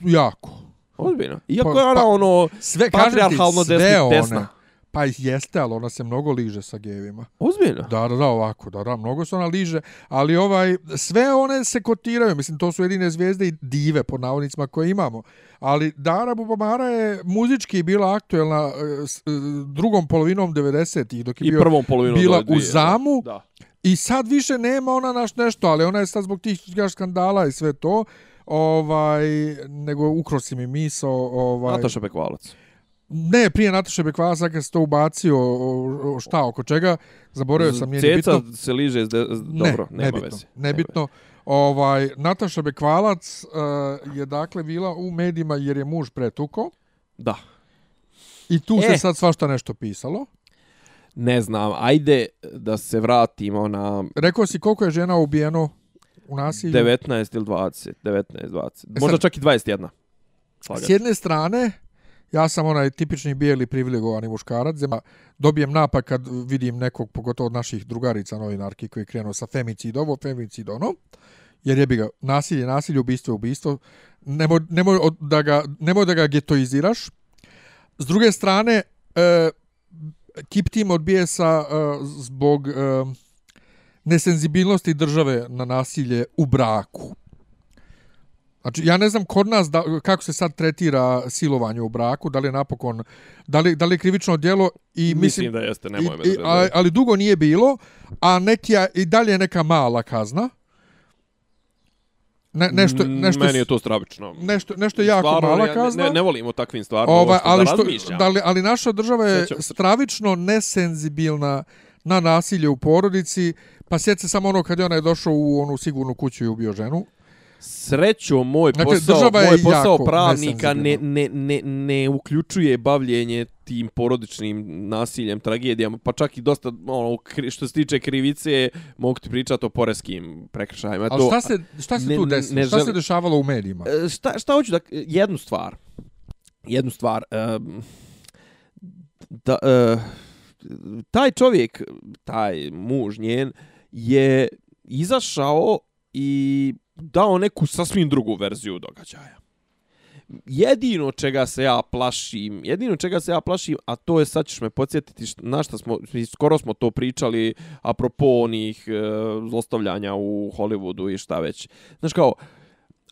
Jako. Ozbiljno. Iako Pa- je ona pa- ono, Sve, ti, Patrijarhalno sve one. desna. Pa jeste, ali ona se mnogo liže sa gevima. ozbiljno. Da, da, da, ovako, da, da, mnogo se ona liže, ali ovaj, sve one se kotiraju, mislim, to su jedine zvijezde i dive, po navodnicima, koje imamo. Ali Dara Bubamara je muzički bila aktuelna e, s e, drugom polovinom 90-ih, dok je I bio, prvom polovinom bila dvije, u zamu, Da. I sad više nema ona naš nešto, ali ona je sad zbog tih skandala i sve to, ovaj, nego ukrosi mi miso, ovaj, Nataša Bekvalac. Ne, prije Nataše Bekvala, sad kad se to ubacio, o, o, šta, oko čega, zaboravio sam, ni Ceca bitno. se liže, s de, s- Ne, dobro, nema nebitno, veze. nebitno. Ovaj, Nataša Bekvalac uh, je dakle bila u medijima jer je muž pretuko Da. i tu E. se sad svašta nešto pisalo. Ne znam, ajde da se vratimo na Rekao si koliko je žena ubijeno u nasilju? 19 ili 20, 19, 20. E Možda sad- čak i 21. S Slagati. jedne strane, ja sam onaj tipični bijeli privilegovani muškarac, zema, dobijem napad kad vidim nekog, pogotovo od naših drugarica novinarki koji krenu sa femicid ovo, femicid ono, jer je bi ga nasilje, nasilje, ubistvo, ubistvo, nemoj, nemoj, da ga, nemoj da ga getoiziraš. S druge strane, e, Kip Team odbije sa e, zbog e, nesenzibilnosti države na nasilje u braku. Znači, ja ne znam kod nas da, kako se sad tretira silovanje u braku, da li je napokon, da li, da li je krivično djelo i Mislim, mislim, da jeste, nemoj me i, ali, ali dugo nije bilo, a neki, i dalje je neka mala kazna. Ne, nešto, nešto, Meni je to stravično. nešto, nešto jako Stvarno, mala ja kazna. Ne, ne volim o takvim stvarima Ovaj, uopšte ali, da što, da li, ali naša država je Sjećam stravično nesenzibilna na nasilje u porodici, pa sjeti se samo ono kad je onaj došao u onu sigurnu kuću i ubio ženu. Srećo, moj Dakle, posao, država je moj posao jako pravnika ne, ne, ne, ne uključuje bavljenje tim porodičnim nasiljem, tragedijama, pa čak i dosta, ono, što se tiče krivice, mogu ti pričati o poreskim prekršajima. Ali to, šta se, šta se ne- tu desilo? ne šta se dešavalo u medijima? E, šta, šta hoću da... Jednu stvar. Jednu stvar. Um, da, uh, taj čovjek, taj muž njen, je izašao i dao neku sasvim drugu verziju događaja. Jedino čega se ja plašim, jedino čega se ja plašim, a to je sad ćeš me podsjetiti na šta smo, skoro smo to pričali apropo onih e, zlostavljanja u Hollywoodu i šta već. Znaš kao,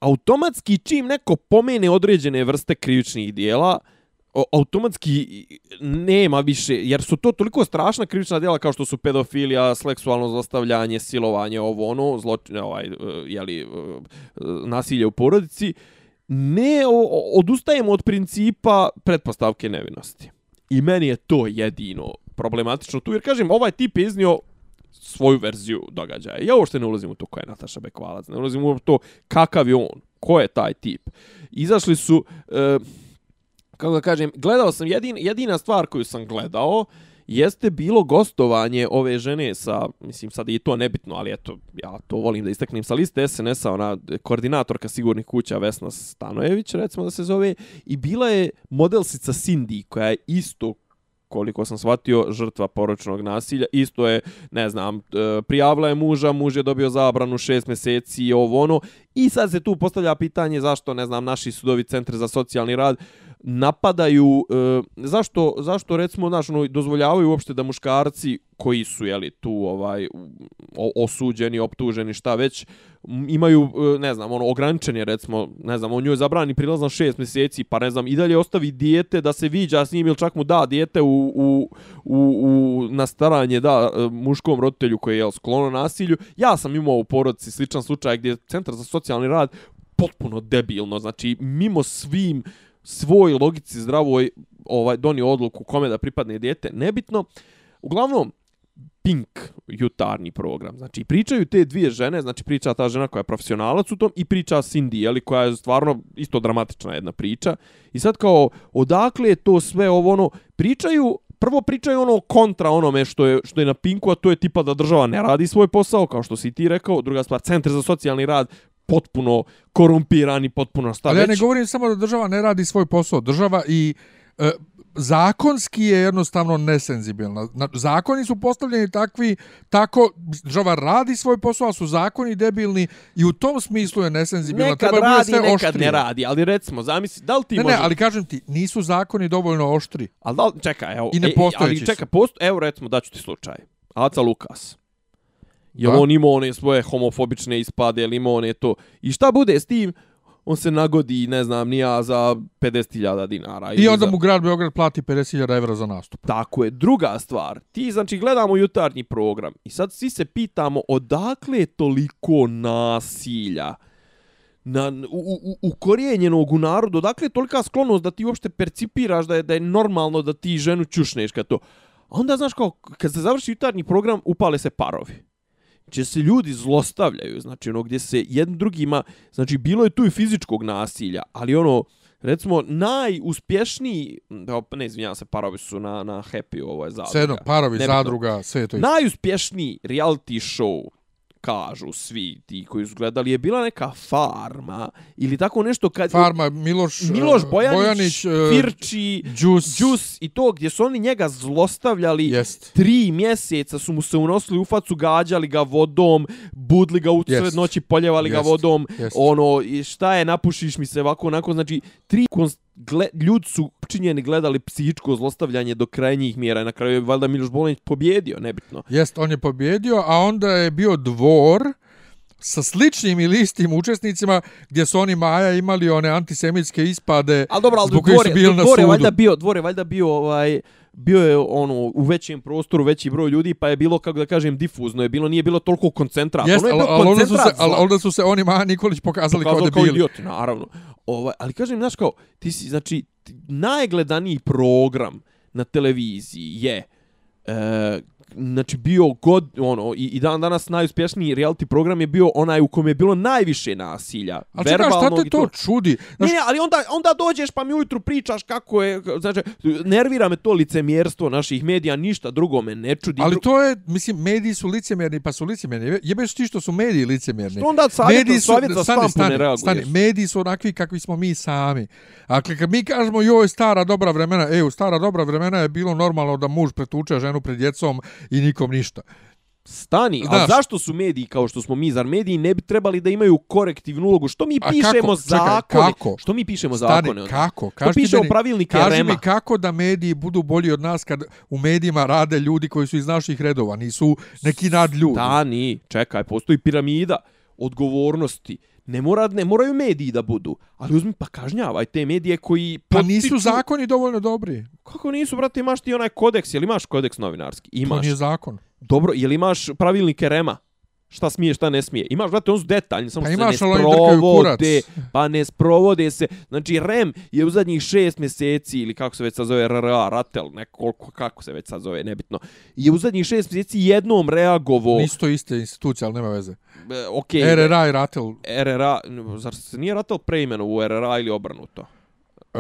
automatski čim neko pomene određene vrste krivičnih dijela, automatski nema više, jer su to toliko strašna krivična djela kao što su pedofilija, seksualno zlostavljanje, silovanje, ovo ono, zločin, ovaj, e, jeli, e, nasilje u porodici, ne o- odustajemo od principa pretpostavke nevinosti. I meni je to jedino problematično tu, jer kažem, ovaj tip je iznio svoju verziju događaja. Ja uopšte ne ulazim u to ko je Nataša Bekvalac, ne ulazim u to kakav je on, ko je taj tip. Izašli su, e, kako da kažem, gledao sam, jedin, jedina stvar koju sam gledao jeste bilo gostovanje ove žene sa, mislim sad je i to nebitno, ali eto, ja to volim da istaknem sa liste SNS-a, ona koordinatorka sigurnih kuća Vesna Stanojević, recimo da se zove, i bila je modelsica Cindy, koja je isto koliko sam shvatio, žrtva poročnog nasilja. Isto je, ne znam, prijavila je muža, muž je dobio zabranu šest mjeseci i ovo ono. I sad se tu postavlja pitanje zašto, ne znam, naši sudovi centre za socijalni rad napadaju, e, zašto, zašto recimo, znaš, ono, dozvoljavaju uopšte da muškarci koji su, jeli, tu ovaj, o- osuđeni, optuženi, šta već, imaju, e, ne znam, ono, ograničenje recimo, ne znam, on njoj zabrani prilaz na šest mjeseci, pa ne znam, i dalje ostavi dijete da se viđa s njim ili čak mu da dijete u, u, u, u na staranje, da, e, muškom roditelju koji je sklono nasilju. Ja sam imao u porodici sličan slučaj gdje Centar za socijalni rad potpuno debilno, znači, mimo svim svoj logici zdravoj ovaj donio odluku kome da pripadne dijete, nebitno. Uglavnom, Pink jutarnji program. Znači, pričaju te dvije žene, znači priča ta žena koja je profesionalac u tom i priča Cindy, jeli, koja je stvarno isto dramatična jedna priča. I sad kao, odakle je to sve ovo ono, pričaju, prvo pričaju ono kontra onome što je, što je na Pinku, a to je tipa da država ne radi svoj posao, kao što si ti rekao. Druga stvar, centar za socijalni rad potpuno korumpirani, potpuno šta Ali već. ja ne govorim samo da država ne radi svoj posao. Država i e, zakonski je jednostavno nesenzibilna. Na, zakoni su postavljeni takvi, tako država radi svoj posao, ali su zakoni debilni i u tom smislu je nesenzibilna. Nekad Treba radi, sve nekad oštrije. ne radi, ali recimo, zamisli, da li ti Ne, može... ne, ali kažem ti, nisu zakoni dovoljno oštri. Ali da li, čekaj, evo, I e, nepostojeći ali čekaj, post, evo recimo daću ti slučaj. Aca Lukas. Jel Da. on imao one svoje homofobične ispade, jel imao one to. I šta bude s tim? On se nagodi, ne znam, nija za 50.000 dinara. I ili onda za... mu grad Beograd plati 50.000 evra za nastup. Tako je. Druga stvar, ti znači gledamo jutarnji program i sad svi se pitamo odakle je toliko nasilja na, u, u, ukorijenjenog u narodu, odakle je tolika sklonost da ti uopšte percipiraš da je, da je normalno da ti ženu čušneš kad to. A onda, znaš, kao, kad se završi jutarnji program, upale se parovi. Gdje se ljudi zlostavljaju, znači ono, gdje se jedan drugima, znači bilo je tu i fizičkog nasilja, ali ono, recimo, najuspješniji, ne izvinjam se, parovi su na, na Happy, ovo je zadruga. Sve jedno, parovi, Nebitno. zadruga, sve je to isto. Najuspješniji reality show kažu svi ti koji su gledali je bila neka farma ili tako nešto kad Farma, Miloš, Miloš Bojanić, Bojanić e, Firči, Đus. Đus i to gdje su oni njega zlostavljali Jest. tri mjeseca su mu se unosili u facu, gađali ga vodom, budli ga u sred noći, poljevali ga Jest. vodom, Jest. ono, i šta je, napušiš mi se ovako, onako, znači, tri gle, ljudi su činjeni gledali psihičko zlostavljanje do krajnjih mjera i na kraju je valjda Miloš Bolanić pobjedio, nebitno. Jest, on je pobjedio, a onda je bio dvor sa sličnim ili istim učesnicima gdje su oni Maja imali one antisemitske ispade Ali dobro, ali zbog dvore, su bili na sudu. valjda bio, dvore valjda bio ovaj bio je ono u većem prostoru, veći broj ljudi, pa je bilo kako da kažem difuzno, je bilo nije bilo toliko koncentrat. Jest, ono je ali, bio ali onda su se, koncentrat zla. onda su se oni Maja Nikolić pokazali, Pokazao kao kao debili. idioti, naravno. Ovaj, ali kažem, znaš kao, ti si, znači, najgledaniji program na televiziji je e, znači bio god ono i, i dan danas najuspješniji reality program je bio onaj u kojem je bilo najviše nasilja Ali čekaj, šta te i to čudi? Ne, Znaš, ne, ali onda, onda dođeš pa mi ujutru pričaš kako je, znači, nervira me to licemjerstvo naših medija, ništa drugo me ne čudi. ali to je, mislim, mediji su licemjerni, pa su licemjerni. Jebeš ti što su mediji licemjerni. Što onda savjet, mediji su, savjet za stani, štampu ne stani, reaguješ? stani, mediji su onakvi kakvi smo mi sami. Dakle, kad mi kažemo joj stara dobra vremena, e, u stara dobra vremena je bilo normalno da muž pretuče ženu pred djecom i nikom ništa. Stani, a zašto su mediji kao što smo mi, zar mediji ne bi trebali da imaju korektivnu ulogu? Što mi pišemo kako? Čekaj, zakone? kako? Što mi pišemo Stani, zakone? onda? kako? Što Kaži ti pišemo meni- pravilnike Kaži Rema? mi kako da mediji budu bolji od nas kad u medijima rade ljudi koji su iz naših redova, nisu neki nad ljudi. Stani, čekaj, postoji piramida odgovornosti. Ne, mora, ne moraju mediji da budu, ali uzmi pa kažnjavaj te medije koji... Pa nisu zakoni dovoljno dobri. Kako nisu, brate, imaš ti onaj kodeks, jel imaš kodeks novinarski? To Imaš. nije zakon. Dobro, jel imaš pravilnike Rema? Šta smije, šta ne smije? Imaš, brate, on su detaljni, samo Pa se imaš, ne sprovode. Pa ne sprovode se. Znači, Rem je u zadnjih šest mjeseci, ili kako se već sad zove, RRA, Ratel, nekoliko, kako se već sad zove, nebitno, je u zadnjih šest mjeseci jednom reagovo... Nisu to iste institucije, ali nema veze. E, ok, RRA i Ratel. RRA, zar se nije Ratel preimeno u RRA ili obrnuto? E,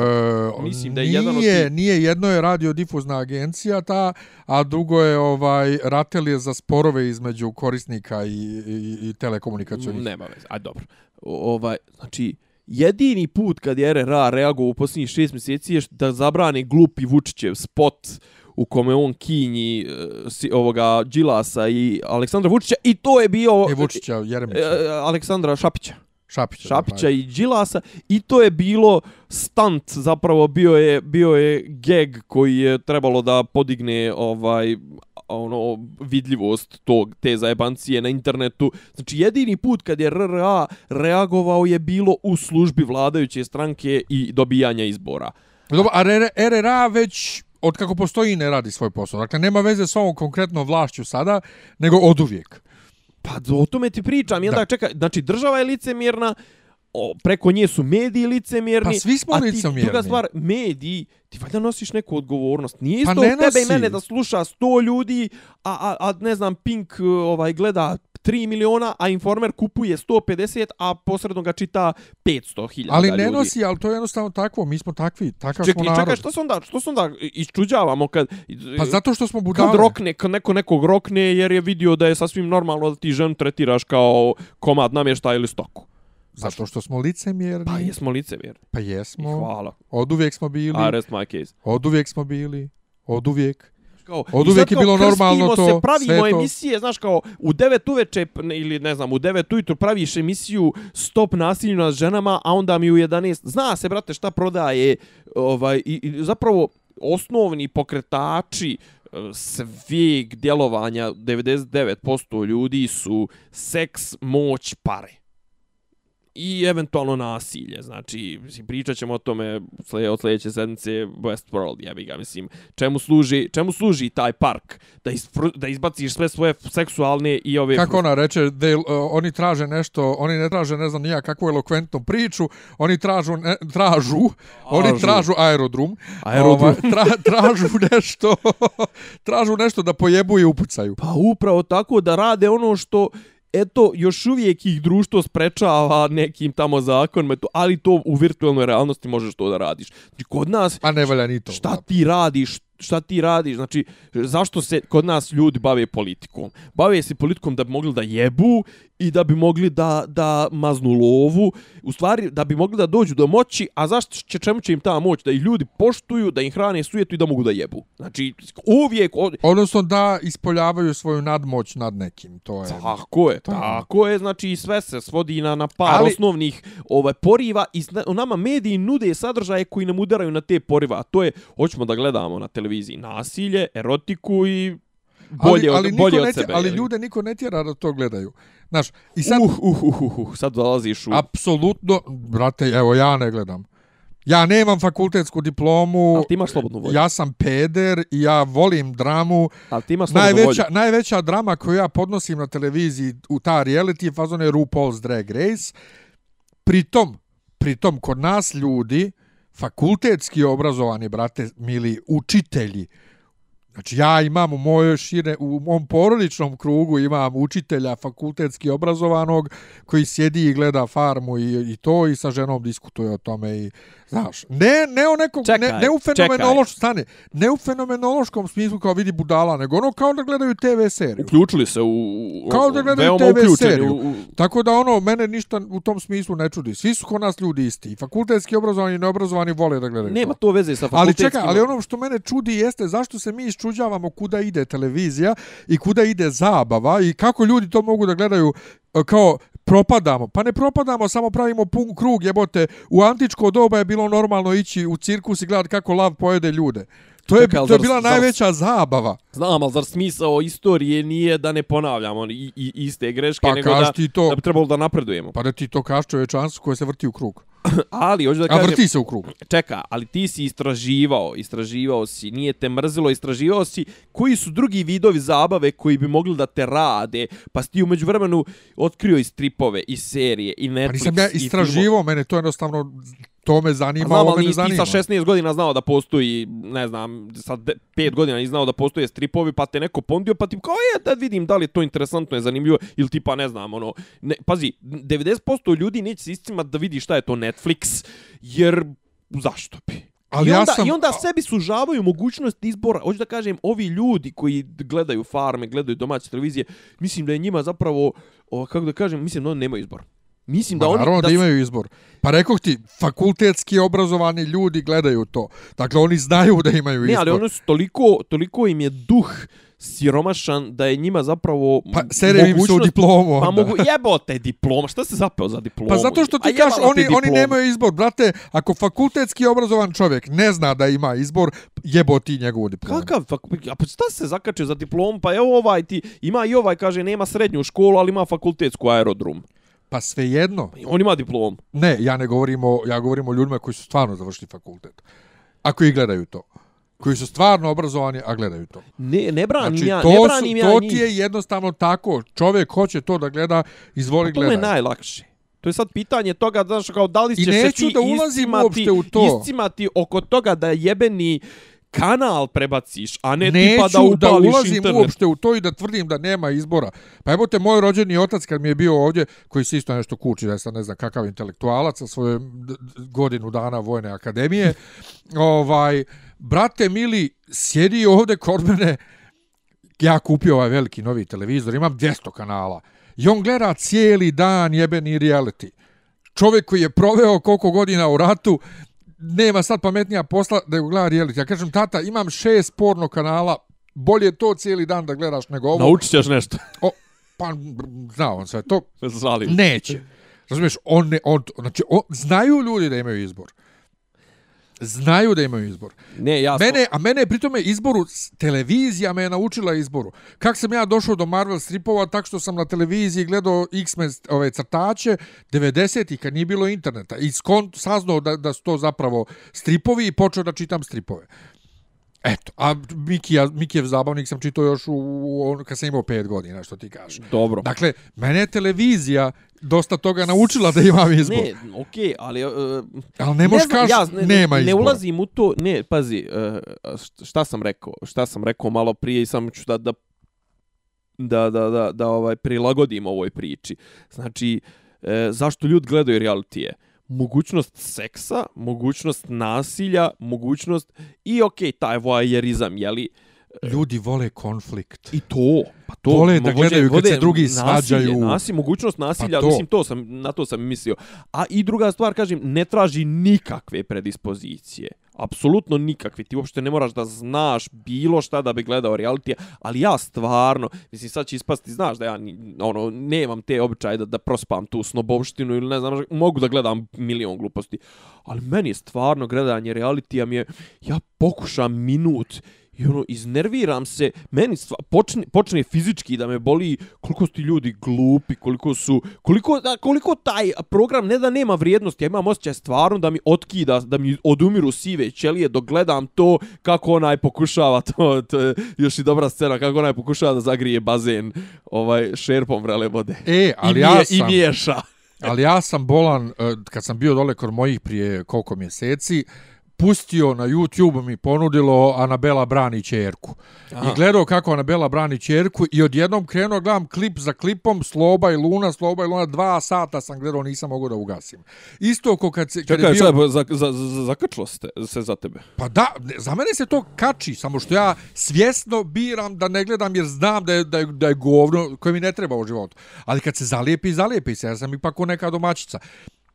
Mislim da je nije, jedan od tih- Nije, jedno je radiodifuzna agencija ta, a drugo je ovaj Ratel je za sporove između korisnika i, i, i telekomunikacijnih. Nema veze, aj dobro. O, ovaj, znači, jedini put kad je RRA reagovao u posljednjih šest mjeseci je da zabrane glupi Vučićev spot u kome on kinji e, si, ovoga Đilasa i Aleksandra Vučića i to je bio Ne Vučića, Jeremića, e, Aleksandra Šapića. Šapića. Šapića i Đilasa i to je bilo stunt zapravo bio je bio je gag koji je trebalo da podigne ovaj ono vidljivost tog te zajebancije na internetu. Znači jedini put kad je RRA reagovao je bilo u službi vladajuće stranke i dobijanja izbora. Dobro, a RRA već od kako postoji ne radi svoj posao. Dakle, nema veze s ovom konkretnom vlašću sada, nego od uvijek. Pa o tome ti pričam, jel Da. da, čekaj, znači država je licemjerna, o, preko nje su mediji licemjerni, Pa svi smo a ti, licemjerni. druga stvar, mediji, ti valjda nosiš neku odgovornost. Nije isto Pa pa ne tebe i mene da sluša 100 ljudi, a, a, a ne znam, Pink ovaj gleda 3 miliona, a Informer kupuje 150, a posredno ga čita 500 hiljada Ali ljudi. ne nosi, ali to je jednostavno takvo. Mi smo takvi, takav Čekaj, smo narod. čekaj, što se onda, što se onda iščuđavamo kad... Pa zato što smo budale. Kad rokne, kad neko nekog rokne jer je vidio da je sasvim normalno da ti ženu tretiraš kao komad namještaja ili stoku. Zato što smo licemjerni. Pa jesmo licemjerni. Pa jesmo. Hvala. Od uvijek smo bili. I rest my case. Od uvijek smo bili. Od uvijek. Kao, Od uvijek je bilo normalno to, se, pravimo to. emisije, znaš kao, u 9 uveče, ili ne znam, u 9 ujutru praviš emisiju Stop nasilju nad ženama, a onda mi u 11, zna se, brate, šta prodaje, ovaj, i, i zapravo osnovni pokretači e, svijeg djelovanja 99% ljudi su seks, moć, pare i eventualno nasilje. Znači, mislim, pričat ćemo o tome sle, od sljedeće sedmice Westworld, ja bih ga, mislim, čemu služi, čemu služi taj park? Da, ispr, da izbaciš sve svoje seksualne i ove... Kako ona reče, they, uh, oni traže nešto, oni ne traže, ne znam nija kakvu elokventnu priču, oni tražu, ne, tražu, oni Tražu. aerodrom, Aerodrom. Ovaj, tra, tražu (laughs) nešto, tražu nešto da pojebu i upucaju. Pa upravo tako da rade ono što eto, još uvijek ih društvo sprečava nekim tamo zakonima, to- ali to u virtualnoj realnosti možeš to da radiš. Znači, kod nas, A ne valja ni to. šta ti radiš, šta ti radiš, znači, zašto se kod nas ljudi bave politikom? Bave se politikom da bi mogli da jebu i da bi mogli da, da maznu lovu, u stvari da bi mogli da dođu do moći, a zašto će, čemu će im ta moć? Da ih ljudi poštuju, da im hrane sujetu i da mogu da jebu. Znači, uvijek, od, Odnosno da ispoljavaju svoju nadmoć nad nekim, to je. Tako je, To je. tako je, znači sve se svodi na, na par Ali- osnovnih ovaj, poriva i nama mediji nude sadržaje koji nam udaraju na te poriva, a to je, hoćemo da gledamo na televiziji nasilje, erotiku i bolje, ali, ali od, bolje od ne tjera, sebe. Ali ljude niko ne tjera da to gledaju. Znaš, i sad, Uh, uh, uh, uh, uh, sad dolaziš u... apsolutno, brate, evo ja ne gledam. Ja nemam fakultetsku diplomu, Ali ti imaš slobodnu volju. ja sam peder i ja volim dramu. Ali ti imaš slobodnu Najveća, volju. najveća drama koju ja podnosim na televiziji u ta reality je fazone RuPaul's Drag Race. Pritom, pritom kod nas ljudi, fakultetski obrazovani, brate, mili, učitelji, Znači ja imam u mojoj šire, u mom porodičnom krugu imam učitelja fakultetski obrazovanog koji sjedi i gleda farmu i, i to i sa ženom diskutuje o tome i znaš, ne, ne o nekom, ne, Čekaj, ne u fenomenološkom stane, ne u fenomenološkom smislu kao vidi budala, nego ono kao da gledaju TV seriju. Uključili se u... u Kao da gledaju veoma TV uključeni seriju. U, u, Tako da ono, mene ništa u tom smislu ne čudi. Svi su kod nas ljudi isti. I fakultetski obrazovani i neobrazovani vole da gledaju nema to. to veze sa Ali fakultetskim. čekaj, ali ono što mene čudi jeste zašto se mi iščuđavamo kuda ide televizija i kuda ide zabava i kako ljudi to mogu da gledaju e, kao propadamo. Pa ne propadamo, samo pravimo pun krug, jebote. U antičko doba je bilo normalno ići u cirkus i gledati kako lav pojede ljude. To je, Čekaj, to je bila zar- najveća zabava. Znam, ali zar smisao istorije nije da ne ponavljamo i, i iste greške, Pa nego da, to. da bi trebalo da napredujemo. Pa da ti to kaš čovječanstvu koje se vrti u krug. (clears throat) Ali, hoću da A kažem... vrti se u krug. Čeka, ali ti si istraživao, istraživao si, nije te mrzilo, istraživao si koji su drugi vidovi zabave koji bi mogli da te rade, pa si ti umeđu vremenu otkrio i stripove, i serije, i Netflix, Pa nisam ja i filmove. istraživo, mene to jednostavno to me zanima, znam, ovo ali me ne nisi ti zanima. sa 16 godina znao da postoji, ne znam, sa 5 godina nisi znao da postoje stripovi, pa te neko pondio, pa ti kao, je, da vidim da li je to interesantno, je zanimljivo, ili ti pa ne znam, ono, ne, pazi, 90% ljudi neće se iscimat da vidi šta je to Netflix, jer zašto bi? Ali I ja onda, sam- I onda sebi sužavaju mogućnost izbora. Hoću da kažem, ovi ljudi koji gledaju farme, gledaju domaće televizije, mislim da je njima zapravo, o, kako da kažem, mislim da oni nemaju izbor. Mislim da Ma, oni... naravno da, su- imaju izbor. Pa rekoh ti, fakultetski obrazovani ljudi gledaju to. Dakle, oni znaju da imaju Ne, izbor. ali oni su toliko, toliko im je duh siromašan da je njima zapravo Pa sere im se u diplomu onda. Pa mogu, jebote diploma, šta se zapeo za diplomu? Pa zato što ti kažeš, oni, oni nemaju izbor. Brate, ako fakultetski obrazovan čovjek ne zna da ima izbor, jebo ti njegovu diplomu. Kakav? A pa šta se zakačio za diplom? Pa evo ovaj ti, ima i ovaj, kaže, nema srednju školu, ali ima fakultetsku aerodrom. Pa svejedno. On ima diplom. Ne, ja ne govorim o, ja govorim o ljudima koji su stvarno završili fakultet. Ako i gledaju to. Koji su stvarno obrazovani, a gledaju to. Ne, ne branim Znači, ja, to, ne su, branim ja to njih. ti je jednostavno tako. Čovjek hoće to da gleda, izvoli Pa to je najlakše. To je sad pitanje toga, znaš, kao da li ćeš se neću ti da ulazim iscimati, uopšte u to. iscimati oko toga da jebeni kanal prebaciš, a ne Neću tipa da da upališ ulazim internet. uopšte u to i da tvrdim da nema izbora. Pa evo te, moj rođeni otac kad mi je bio ovdje, koji se isto nešto kući, da je sad ne znam kakav intelektualac sa svoje godinu dana vojne akademije, (laughs) ovaj, brate mili, sjedi ovdje kod mene, ja kupio ovaj veliki novi televizor, imam 200 kanala, i on gleda cijeli dan jebeni reality. Čovjek koji je proveo koliko godina u ratu, nema sad pametnija posla da gleda reality. Ja kažem, tata, imam šest porno kanala, bolje to cijeli dan da gledaš nego ovo. Naučit ćeš nešto. O, pa, zna on sve to. Zalim. Neće. Razumiješ, on ne, on, znači, on, znaju ljudi da imaju izbor. Znaju da imaju izbor. Ne, ja Mene, a mene je pri tome izboru, televizija me je naučila izboru. Kako sam ja došao do Marvel stripova, tak što sam na televiziji gledao X-Men ove crtače 90-ih kad nije bilo interneta i skont, saznao da, da su to zapravo stripovi i počeo da čitam stripove. Eto, a Mikija, Mikijev zabavnik sam čitao još u, u, kad sam imao 5 godina, što ti kažeš. Dobro. Dakle, mene je televizija dosta toga naučila da imam izbor. Ne, okej, ali... Uh, Ali ne možeš znam, kaži, ne, nema ne, izbora. Ne ulazim u to, ne, pazi, uh, šta sam rekao, šta sam rekao malo prije i samo ću da, da, da, da, da, da ovaj, prilagodim ovoj priči. Znači, e, zašto ljudi gledaju realitije? Mogućnost seksa, mogućnost nasilja, mogućnost i okej, taj voajerizam, jeli? Ljudi vole konflikt. I to, pa to Vole da mo- gledaju kad se drugi nasilje, svađaju. Nasilje, mogućnost nasilja, Pa to. mislim to sam na to sam mislio. A i druga stvar kažem, ne traži nikakve predispozicije. Apsolutno nikakvi, Ti uopšte ne moraš da znaš bilo šta da bi gledao reality, ali ja stvarno, mislim sad će ispasti, znaš da ja ono nemam te običaje da da prospam tu snobovštinu ili ne znam, mogu da gledam milion gluposti. Ali meni je stvarno gledanje realitija mi je ja pokušam minut I ono, iznerviram se, meni stva, počne, počne fizički da me boli koliko su ti ljudi glupi, koliko su, koliko, da, koliko taj program ne da nema vrijednosti, ja imam osjećaj stvarno da mi otkida, da mi odumiru sive ćelije dok gledam to kako onaj pokušava (laughs) to, to je još i dobra scena, kako onaj pokušava da zagrije bazen ovaj šerpom vrele vode. E, ali I, ja sam... I miješa. Ali ja sam bolan, eh, kad sam bio dole kod mojih prije koliko mjeseci, pustio na YouTube mi ponudilo Anabela brani čerku. I gledao kako Anabela brani čerku i odjednom krenuo gledam klip za klipom Sloba i Luna, Sloba i Luna, dva sata sam gledao, nisam mogao da ugasim. Isto ko kad, se, kad Čekaj, bio... sad, za, za, za, zakačilo se, se za tebe. Pa da, za mene se to kači, samo što ja svjesno biram da ne gledam jer znam da je, da je, da je govno koje mi ne treba u životu. Ali kad se zalijepi, zalijepi se. Ja sam ipak ko neka domaćica.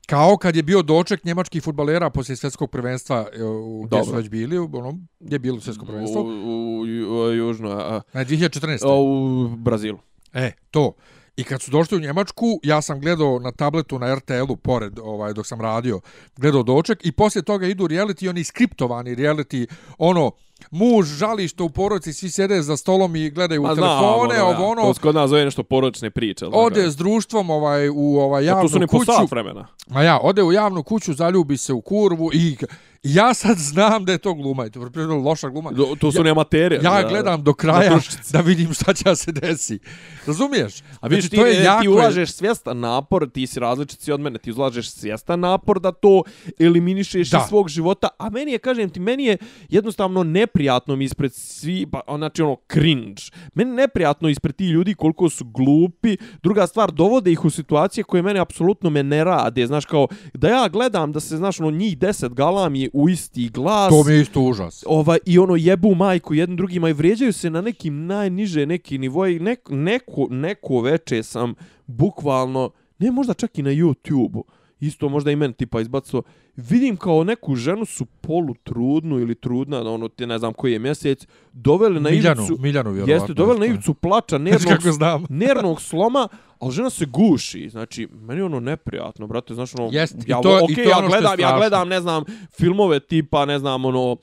Kao kad je bio doček njemačkih futbalera poslije svjetskog prvenstva e, u gdje su već bili, u onom, gdje je bilo svjetsko prvenstvo? U, u, u, u južno, a, Ne, 2014. a, u Brazilu. E, to. I kad su došli u Njemačku, ja sam gledao na tabletu na RTL-u pored, ovaj, dok sam radio, gledao doček i poslije toga idu reality, oni skriptovani reality, ono, muž žali što u porodici svi sjede za stolom i gledaju u Ma znam, telefone, ono, ovo ono, To se kod nas zove nešto poročne priče. ode tako? s društvom ovaj, u ovaj, A javnu to su ne po kuću. sat vremena. Ma ja, ode u javnu kuću, zaljubi se u kurvu i ja sad znam da je to gluma, i to je loša gluma. Do- To su ne amatere. Ja da. gledam do kraja da vidim šta će se desi. Razumiješ? A vidiš, Znači, ti, to je jako ti ulažeš svjestan napor, ti si različit si od mene, ti ulažeš svjestan napor da to eliminišeš Da. iz svog života, a meni je, kažem ti, meni je jednostavno neprijatno mi ispred svi, pa, znači ono, cringe. Meni je neprijatno ispred ti ljudi koliko su glupi. Druga stvar, dovode ih u situacije koje mene apsolutno me ne rade. Znaš, kao, da ja gledam da se, znaš, ono, njih deset galam je u isti glas To mi je isto užas. ovaj i ono jebu majku jednim drugima i vrijeđaju se na nekim najniže neki nivoji nek, neko neko veče sam bukvalno ne možda čak i na YouTubeu isto možda i meni tipa izbacilo vidim kao neku ženu su polutrudnu ili trudna ono te ne znam koji je mjesec doveli na Miljanu, ivicu Miljanu vjerovatno. jeste doveli na ivicu plača (laughs) nervnog nervnog sloma ali žena se guši znači meni je ono neprijatno brate znaš ono Jest, i ja to- i okej, to ja ono gledam ja gledam ne znam filmove tipa ne znam ono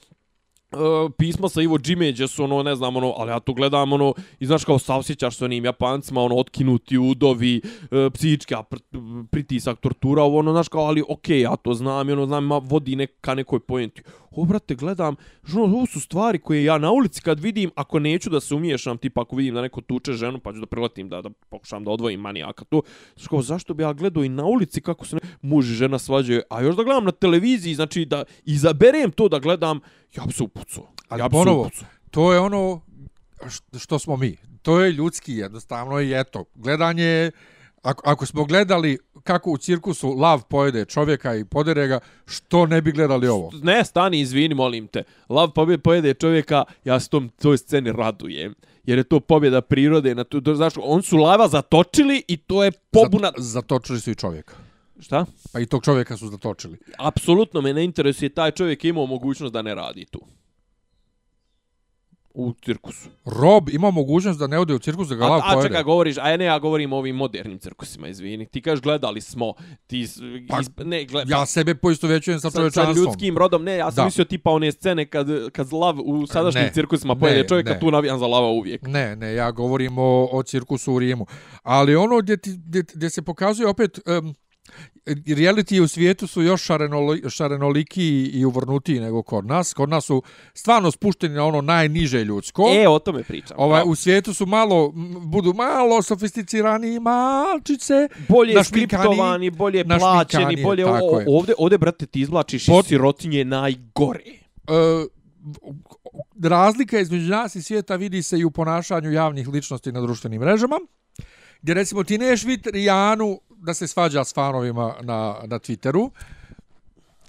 Uh, pisma sa Ivo Džimeđe su ono, ne znam, ono, ali ja tu gledam, ono, i znaš kao savsjećaš sa onim Japancima, ono, otkinuti udovi, uh, psihička pr pritisak, tortura, ovo, ono, znaš kao, ali okej, ja to znam, i ono, znam, ima, vodi neka nekoj pojenti. Ovo, brate, gledam, ženo, ovo su stvari koje ja na ulici kad vidim, ako neću da se umiješam, tipa ako vidim da neko tuče ženu, pa ću da priletim, da, da pokušam da odvojim manijaka tu. Kao, zašto bi ja gledao i na ulici kako se ne, muž i žena svađaju, a još da gledam na televiziji, znači da izaberem to da gledam, ja bi se upucao. Ali ja ponovo, to je ono što smo mi. To je ljudski jednostavno i eto. Gledanje, je- ako, ako smo gledali kako u cirkusu lav pojede čovjeka i podere ga, što ne bi gledali ovo? Ne, stani, izvini, molim te. Lav pojede čovjeka, ja s tom toj sceni radujem. Jer je to pobjeda prirode. Na tu, znaš, on su lava zatočili i to je pobuna... Zat- Zatočili su i čovjeka. Šta? Pa i tog čovjeka su zatočili. Apsolutno me ne interesuje, taj čovjek je imao mogućnost da ne radi tu. U cirkusu. Rob ima mogućnost da ne ode u cirkus da ga A, lav a pojede. čekaj, govoriš, a ne, ja govorim o ovim modernim cirkusima, izvini. Ti kažeš gledali smo, ti... Pa, Iz, ne, gled, Ja sebe poistovjećujem sa sa, sa čovječanstvom. ljudskim rodom, ne, ja sam Da. mislio tipa one scene kad, kad lav u sadašnjim Ne, cirkusima pojede ne, čovjeka, ne. tu navijam za lava uvijek. Ne, ne, ja govorim o, o cirkusu u Rimu. Ali ono gdje, ti, gdje, gdje se pokazuje opet... Um, reality u svijetu su još šarenoli, šarenoliki i uvrnutiji nego kod nas. Kod nas su stvarno spušteni na ono najniže ljudsko. E, o tome pričam. Ovaj, u svijetu su malo, budu malo sofisticirani malčice. bolje skriptovani, bolje plaćeni, bolje o, ovde ovde brate ti izvlačiš Pot- sirotinje najgore. E, razlika između nas i svijeta vidi se i u ponašanju javnih ličnosti na društvenim mrežama. Gdje recimo ti neš vid Rijanu da se svađa s fanovima na, na Twitteru.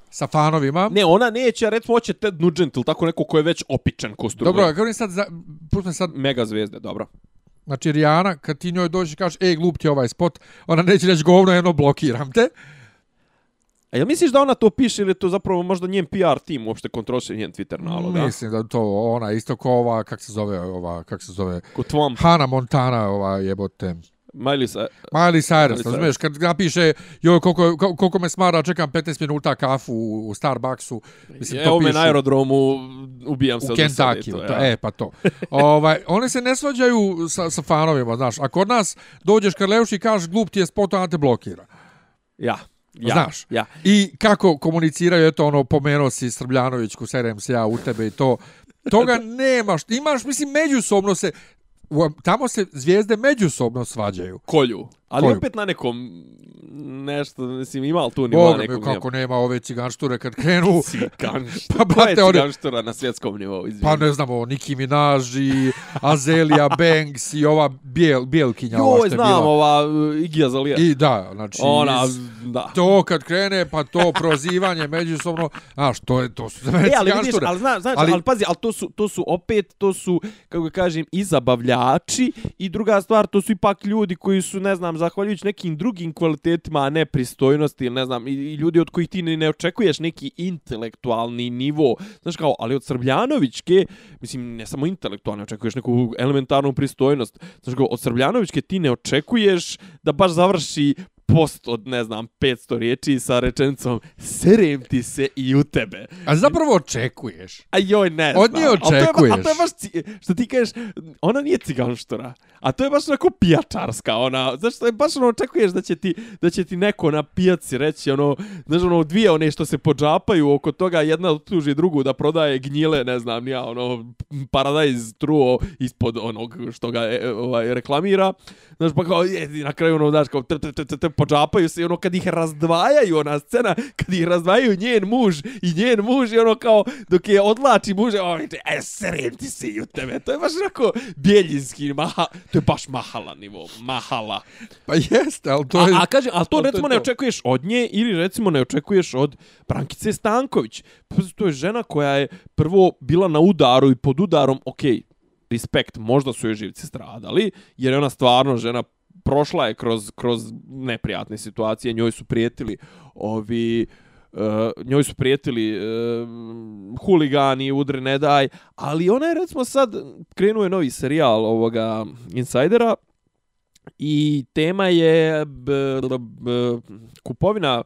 Sa fanovima. Ne, ona neće, recimo hoće Ted Nugent ili tako neko ko je već opičan kostur. Dobro, kako je sad, za, pusti sad, Mega zvezde, dobro. znači Rijana, kad ti njoj dođeš i kažeš, ej, glup ti ovaj spot, ona neće reći govno, jedno blokiram te. A jel misliš da ona to piše ili to zapravo možda njen PR tim uopšte kontroliše njen Twitter nalog, da? Mislim da to ona isto ko ova, kak se zove, ova, kak se zove, Ko tvom. Hana Montana, ova jebote. Miley Sa- Miley Cyrus, razumiješ, kad napiše, joj, koliko, koliko- me smara, čekam 15 minuta kafu u u Starbucksu, mislim, to Evo me na aerodromu, ubijam se u Kentucky, to, to, ja. e, pa to. ovaj, one se ne svađaju sa, sa fanovima, znaš, a kod nas dođeš Karleuš i kažeš, glup ti je spot, ona te blokira. Ja. Ja. Znaš. Ja. I kako komuniciraju, eto, ono, pomenuo si Srbljanovićku, serem se ja u tebe i to. Toga nemaš, imaš, mislim, međusobno se, tamo se zvijezde međusobno svađaju. Kolju. Ali Kolju. opet na nekom nešto, mislim, ima li tu nivoa Boga mi, nekog kako nema ove ciganšture kad krenu, (laughs) Ciganštura. Pa, Pa, Ko je brate, ciganštura na svjetskom nivou? Izvini. pa ne znamo, Nicki Minaj i Azelia (laughs) Banks i ova bijel, bijelkinja ova Joj, je znam, bila. ova uh, Iggy Azalea. I da, znači, Ona, iz- da. to kad krene, pa to prozivanje međusobno, znaš, to je, to su za mene E, ali vidiš, ciganšture. ali znaš, znaš, ali, Ali- pazi, ali to su, to su opet, to su, kako kažem, i zabavljači i druga stvar, to su ipak ljudi koji su, ne znam, zahvaljujući nekim drugim kvalitetima, a ne pristojnosti, ili ne znam, i, i ljudi od kojih ti ne očekuješ neki intelektualni nivo. Znaš kao, ali od Srbljanovićke, mislim, ne samo intelektualno, očekuješ neku elementarnu pristojnost. Znaš kao, od Srbljanovićke ti ne očekuješ da baš završi post od, ne znam, 500 riječi sa rečenicom serem ti se i u tebe. A zapravo očekuješ. A joj, ne Od znam. nje Al to je očekuješ. A to je baš, što ti kažeš, ona nije ciganštora. A to je baš onako pijačarska, ona, znaš, to je baš ono, očekuješ da će ti, da će ti neko na pijaci reći, ono, znaš, ono, dvije one što se podžapaju oko toga, jedna optuži drugu da prodaje gnjile, ne znam, ja, ono, paradajz truo ispod onog što ga e, ovaj, reklamira. Znaš, pa kao, je, na kraju, ono, znaš, kao, t, t, t, t, t, podžapaju se i ono, kad ih razdvajaju, ona scena, kad ih razdvajaju njen muž i njen muž i ono kao, dok je odlači muže, ono, kaže, e, srem ti se i u tebe. To je baš onako bjeljinski, maha, to je baš mahala nivo, mahala. Pa jeste, ali to je... A, a kaže, a to to recimo ne to. očekuješ od nje ili recimo ne očekuješ od Brankice Stanković. Pa to je žena koja je prvo bila na udaru i pod udarom, okej, respekt, možda su joj živci stradali, jer je ona stvarno žena prošla je kroz, kroz neprijatne situacije, njoj su prijetili ovi Uh, njoj su prijetili uh, huligani, udri ne daj, ali ona je recimo sad krenuo je novi serijal ovoga Insidera i tema je b, b, b, kupovina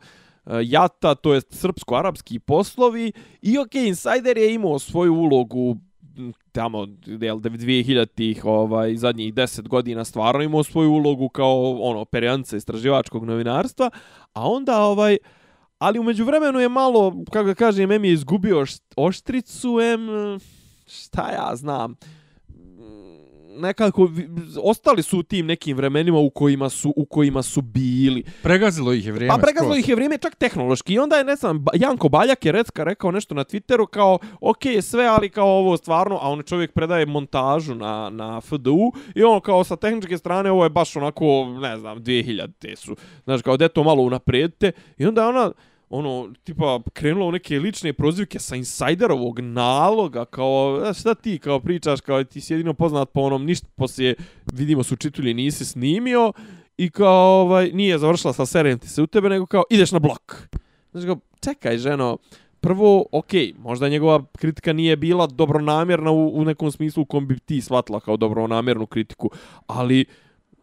uh, jata, to jest srpsko-arapski poslovi i ok, Insider je imao svoju ulogu tamo jel, 2000-ih, ovaj, zadnjih 10 godina stvarno imao svoju ulogu kao ono, perjanca istraživačkog novinarstva, a onda ovaj, ali umeđu vremenu je malo, kako da kažem, em je izgubio oštricu, em, šta ja znam, nekako ostali su u tim nekim vremenima u kojima su u kojima su bili. Pregazilo ih je vrijeme. Pa pregazilo skroz. ih je vrijeme čak tehnološki. I onda je, ne znam, Janko Baljak je recka rekao nešto na Twitteru kao, ok, sve, ali kao ovo stvarno, a on čovjek predaje montažu na, na FDU i on kao sa tehničke strane ovo je baš onako, ne znam, 2000 te su. Znaš, kao da to malo unaprijedite. I onda je ona, ono, tipa, krenulo u neke lične prozivke sa insajderovog naloga, kao, "A, šta ti, kao pričaš, kao ti si jedino poznat po onom, ništa poslije, vidimo su čitulji, nisi snimio, i kao, ovaj, nije završila sa serem ti se u tebe, nego kao, ideš na blok. Znači, kao, čekaj, ženo, prvo, okej, možda njegova kritika nije bila dobronamjerna u, u nekom smislu u kom bi ti shvatila kao dobronamjernu kritiku, ali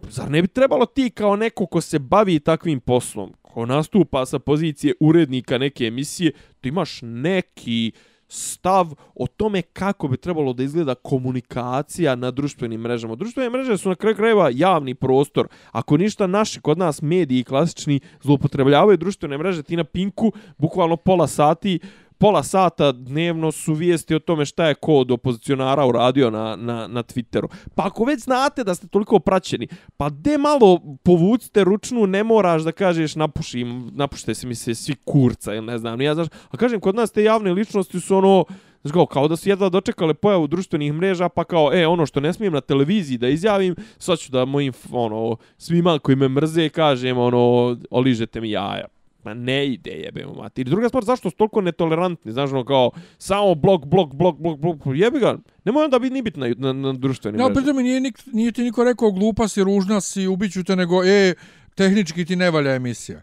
zar ne bi trebalo ti kao neko ko se bavi takvim poslom, ako nastupa sa pozicije urednika neke emisije, to imaš neki stav o tome kako bi trebalo da izgleda komunikacija na društvenim mrežama. Društvene mreže su na kraju krajeva javni prostor. Ako ništa naši kod nas mediji klasični zloupotrebljavaju društvene mreže, ti na Pinku bukvalno pola sati pola sata dnevno su vijesti o tome šta je ko od opozicionara uradio na, na, na Twitteru. Pa ako već znate da ste toliko praćeni, pa de malo povucite ručnu, ne moraš da kažeš napušim, napušte se mi se svi kurca ili ne znam, ja znaš, a kažem, kod nas te javne ličnosti su ono, Znaš kao, kao da su jedva dočekale pojavu društvenih mreža, pa kao, e, ono što ne smijem na televiziji da izjavim, sad ću da mojim, ono, svima koji me mrze kažem, ono, oližete mi jaja. Ma ne ide jebe mu mati. I druga stvar, zašto su toliko netolerantni? Znaš, ono kao, samo blok, blok, blok, blok, blok, jebi ga. Nemoj onda biti ni biti na, na, na društvenim Ja, mrežama. pritom nije, nik, nije ti niko rekao glupa si, ružna si, ubiću te, nego, e, tehnički ti ne valja emisija.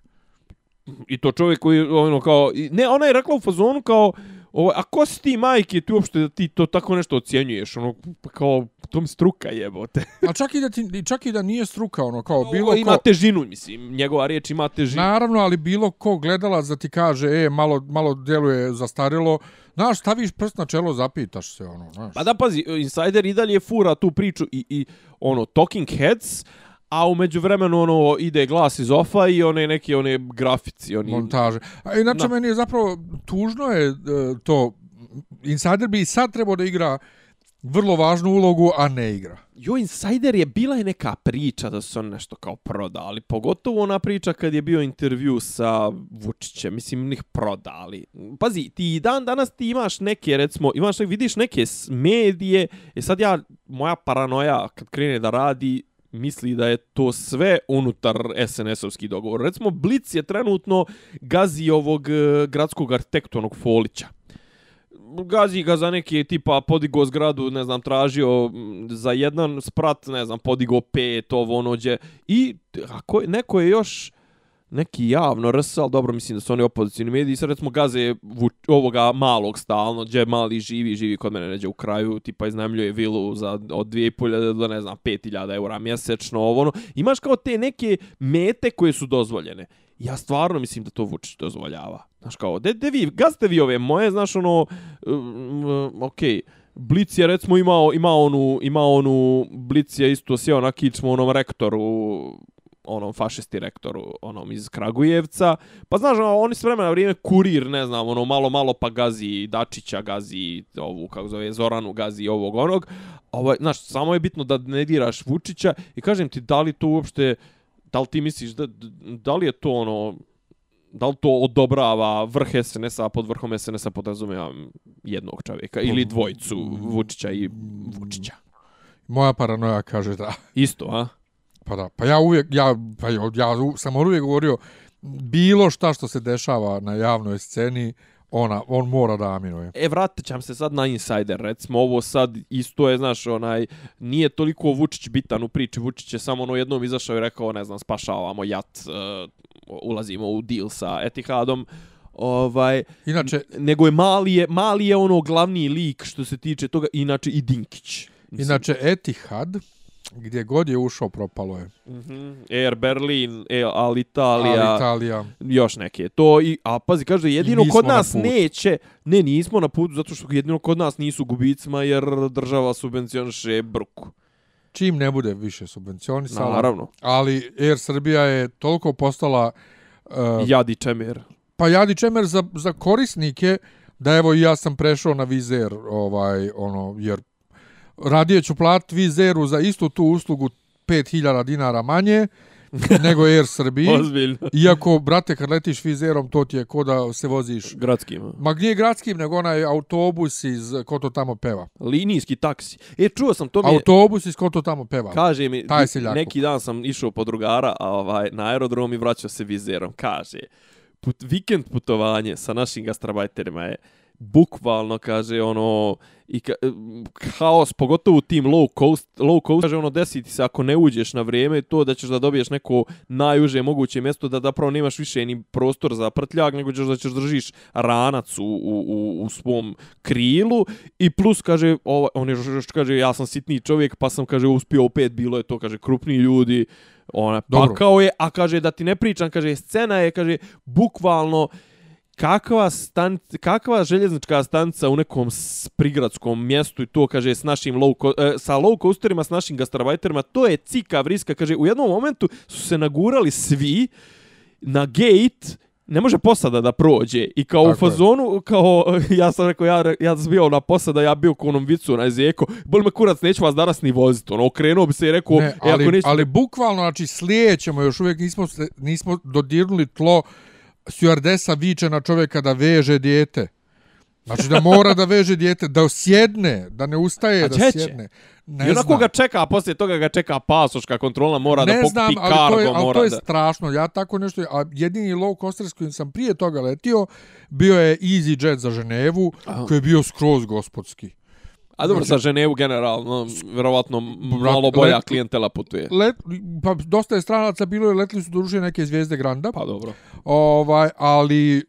I to čovjek koji, ono, kao, ne, ona je rekla u fazonu kao, ovo, a ko si ti majke ti uopšte da ti to tako nešto ocjenjuješ? Ono, pa kao, to mi struka jebote. (laughs) A čak i da, ti, i čak i da nije struka, ono, kao (laughs) bilo ima ko... težinu, mislim, njegova riječ ima težinu. Naravno, ali bilo ko gledalac da ti kaže, e, malo, malo djeluje zastarilo, znaš, staviš prst na čelo, zapitaš se, ono, znaš. Pa da pazi, Insider i dalje fura tu priču i, i ono, Talking Heads, a umeđu vremenu ono ide glas iz ofa i one neke one grafici oni montaže. A inače Da. meni je zapravo tužno je e, to Insider bi sad trebao da igra vrlo važnu ulogu, a ne igra. Jo, Insider je bila je neka priča da su oni nešto kao prodali. Pogotovo ona priča kad je bio intervju sa Vučićem. Mislim, njih prodali. Pazi, ti dan danas ti imaš neke, recimo, imaš, vidiš neke medije. E sad ja, moja paranoja kad krene da radi, misli da je to sve unutar SNS-ovski dogovor. Recimo, Blitz je trenutno gazi ovog e, gradskog arhitektonog Folića gazi ga za neki tipa podigo zgradu, ne znam, tražio za jedan sprat, ne znam, podigo pet, ovo ono gdje. I ako, neko je još neki javno rs, ali dobro mislim da su oni opozicijni mediji, sad recimo gaze ovoga malog stalno, gdje mali živi, živi kod mene neđe u kraju, tipa iznajmljuje vilu za od 2.500 do ne znam 5.000 eura mjesečno, ovo ono. Imaš kao te neke mete koje su dozvoljene. Ja stvarno mislim da to Vučić dozvoljava. Znaš kao, de, de vi, gazite vi ove moje, znaš ono, um, okej, okay. Blic je recimo imao, imao onu, imao onu, Blic je isto sjeo na kičmu onom rektoru, onom fašisti rektoru, onom iz Kragujevca. Pa znaš, ono, oni s vremena na vrijeme kurir, ne znam, ono malo malo pa gazi Dačića, gazi ovu, kako zove, Zoranu, gazi ovog onog. Ovaj, znaš, samo je bitno da ne diraš Vučića i kažem ti, da li to uopšte, da li ti misliš, da, da li je to ono, da li to odobrava vrh SNS-a, pod vrhom SNS-a podrazumijevam jednog čovjeka ili dvojicu Vučića i Vučića. Moja paranoja kaže da. Isto, a? Pa da, pa ja uvijek, ja, pa ja, ja sam uvijek govorio, bilo šta što se dešava na javnoj sceni, ona, on mora da aminuje. E, vratit ćam se sad na Insider, recimo ovo sad isto je, znaš, onaj, nije toliko Vučić bitan u priči, Vučić je samo ono jednom izašao i rekao, ne znam, spašavamo jat, uh, ulazimo u deal sa Etihadom, ovaj, Inače, nego je mali je, mali je ono glavni lik što se tiče toga, inače i Dinkić. Mislim, inače Etihad, gdje god je ušao, propalo je. Mhm. Air Berlin, Air Alitalia, Ali Italija, još neke. To i a pazi kaže jedino kod na nas neće. Ne, nismo na putu zato što jedino kod nas nisu gubicima jer država subvencioniše bruku. čim ne bude više subvencionisala. Naravno. Ali Air Srbija je toliko postala uh, Jadi čemer. pa jadi čemer za, za korisnike da evo i ja sam prešao na Vizer ovaj ono jer radije ću platiti Vizeru za istu tu uslugu 5000 dinara manje (laughs) nego Air Srbiji. Ozbiljno. Iako, brate, kad letiš Vizerom, to ti je ko da se voziš Gradskim. Ma gdje gradskim, nego onaj autobus iz, ko to tamo peva. Linijski taksi. E, čuo sam, to mi je, Autobus iz ko to tamo peva. kaže mi, Taj seljako. neki dan sam išao po drugara a ovaj, na aerodrom i vraćao se vizerom. Kaže, put, vikend putovanje sa našim gastrabajterima je bukvalno kaže ono i ka, haos pogotovo u tim low cost low cost kaže ono desiti se ako ne uđeš na vrijeme to da ćeš da dobiješ neko najuže moguće mjesto da zapravo nemaš više ni prostor za prtljag nego ćeš da ćeš držiš ranac u, u, u, u svom krilu i plus kaže ovaj on je još kaže ja sam sitni čovjek pa sam kaže uspio opet bilo je to kaže krupni ljudi ona Dobro. pakao je a kaže da ti ne pričam kaže scena je kaže bukvalno kakva, stan, kakva željeznička stanica u nekom prigradskom mjestu i to, kaže, s našim low, co- e, sa low coasterima, s našim gastrobajterima, to je cika vriska, kaže, u jednom momentu su se nagurali svi na gate, ne može posada da prođe. I kao Tako u je. fazonu, kao, (laughs) ja sam rekao, ja, ja sam bio na posada, ja bio ko onom vicu na zeko, bol me kurac, neću vas danas ni voziti, ono, okrenuo bi se i rekao, Ne, e, ali, ako nećete, ali bukvalno, znači, slijećemo, još uvijek nismo, nismo dodirnuli tlo stewardesa viče na čovjeka da veže dijete. Znači da mora da veže dijete, da sjedne, da ne ustaje, da će? sjedne. Ne I onako znam. ga čeka, a poslije toga ga čeka pasoška kontrola, mora ne da pokupi znam, ali kargo, to je, ali to je da... strašno. Ja tako nešto, a jedini low coaster s kojim sam prije toga letio, bio je EasyJet za Ženevu, Aha. koji je bio skroz gospodski. A dobro, Znači- za Ženevu generalno, vjerovatno malo bolja let- klijentela putuje. Let, pa dosta je stranaca bilo, je letili su duže neke zvijezde Granda, Pa dobro. ovaj, ali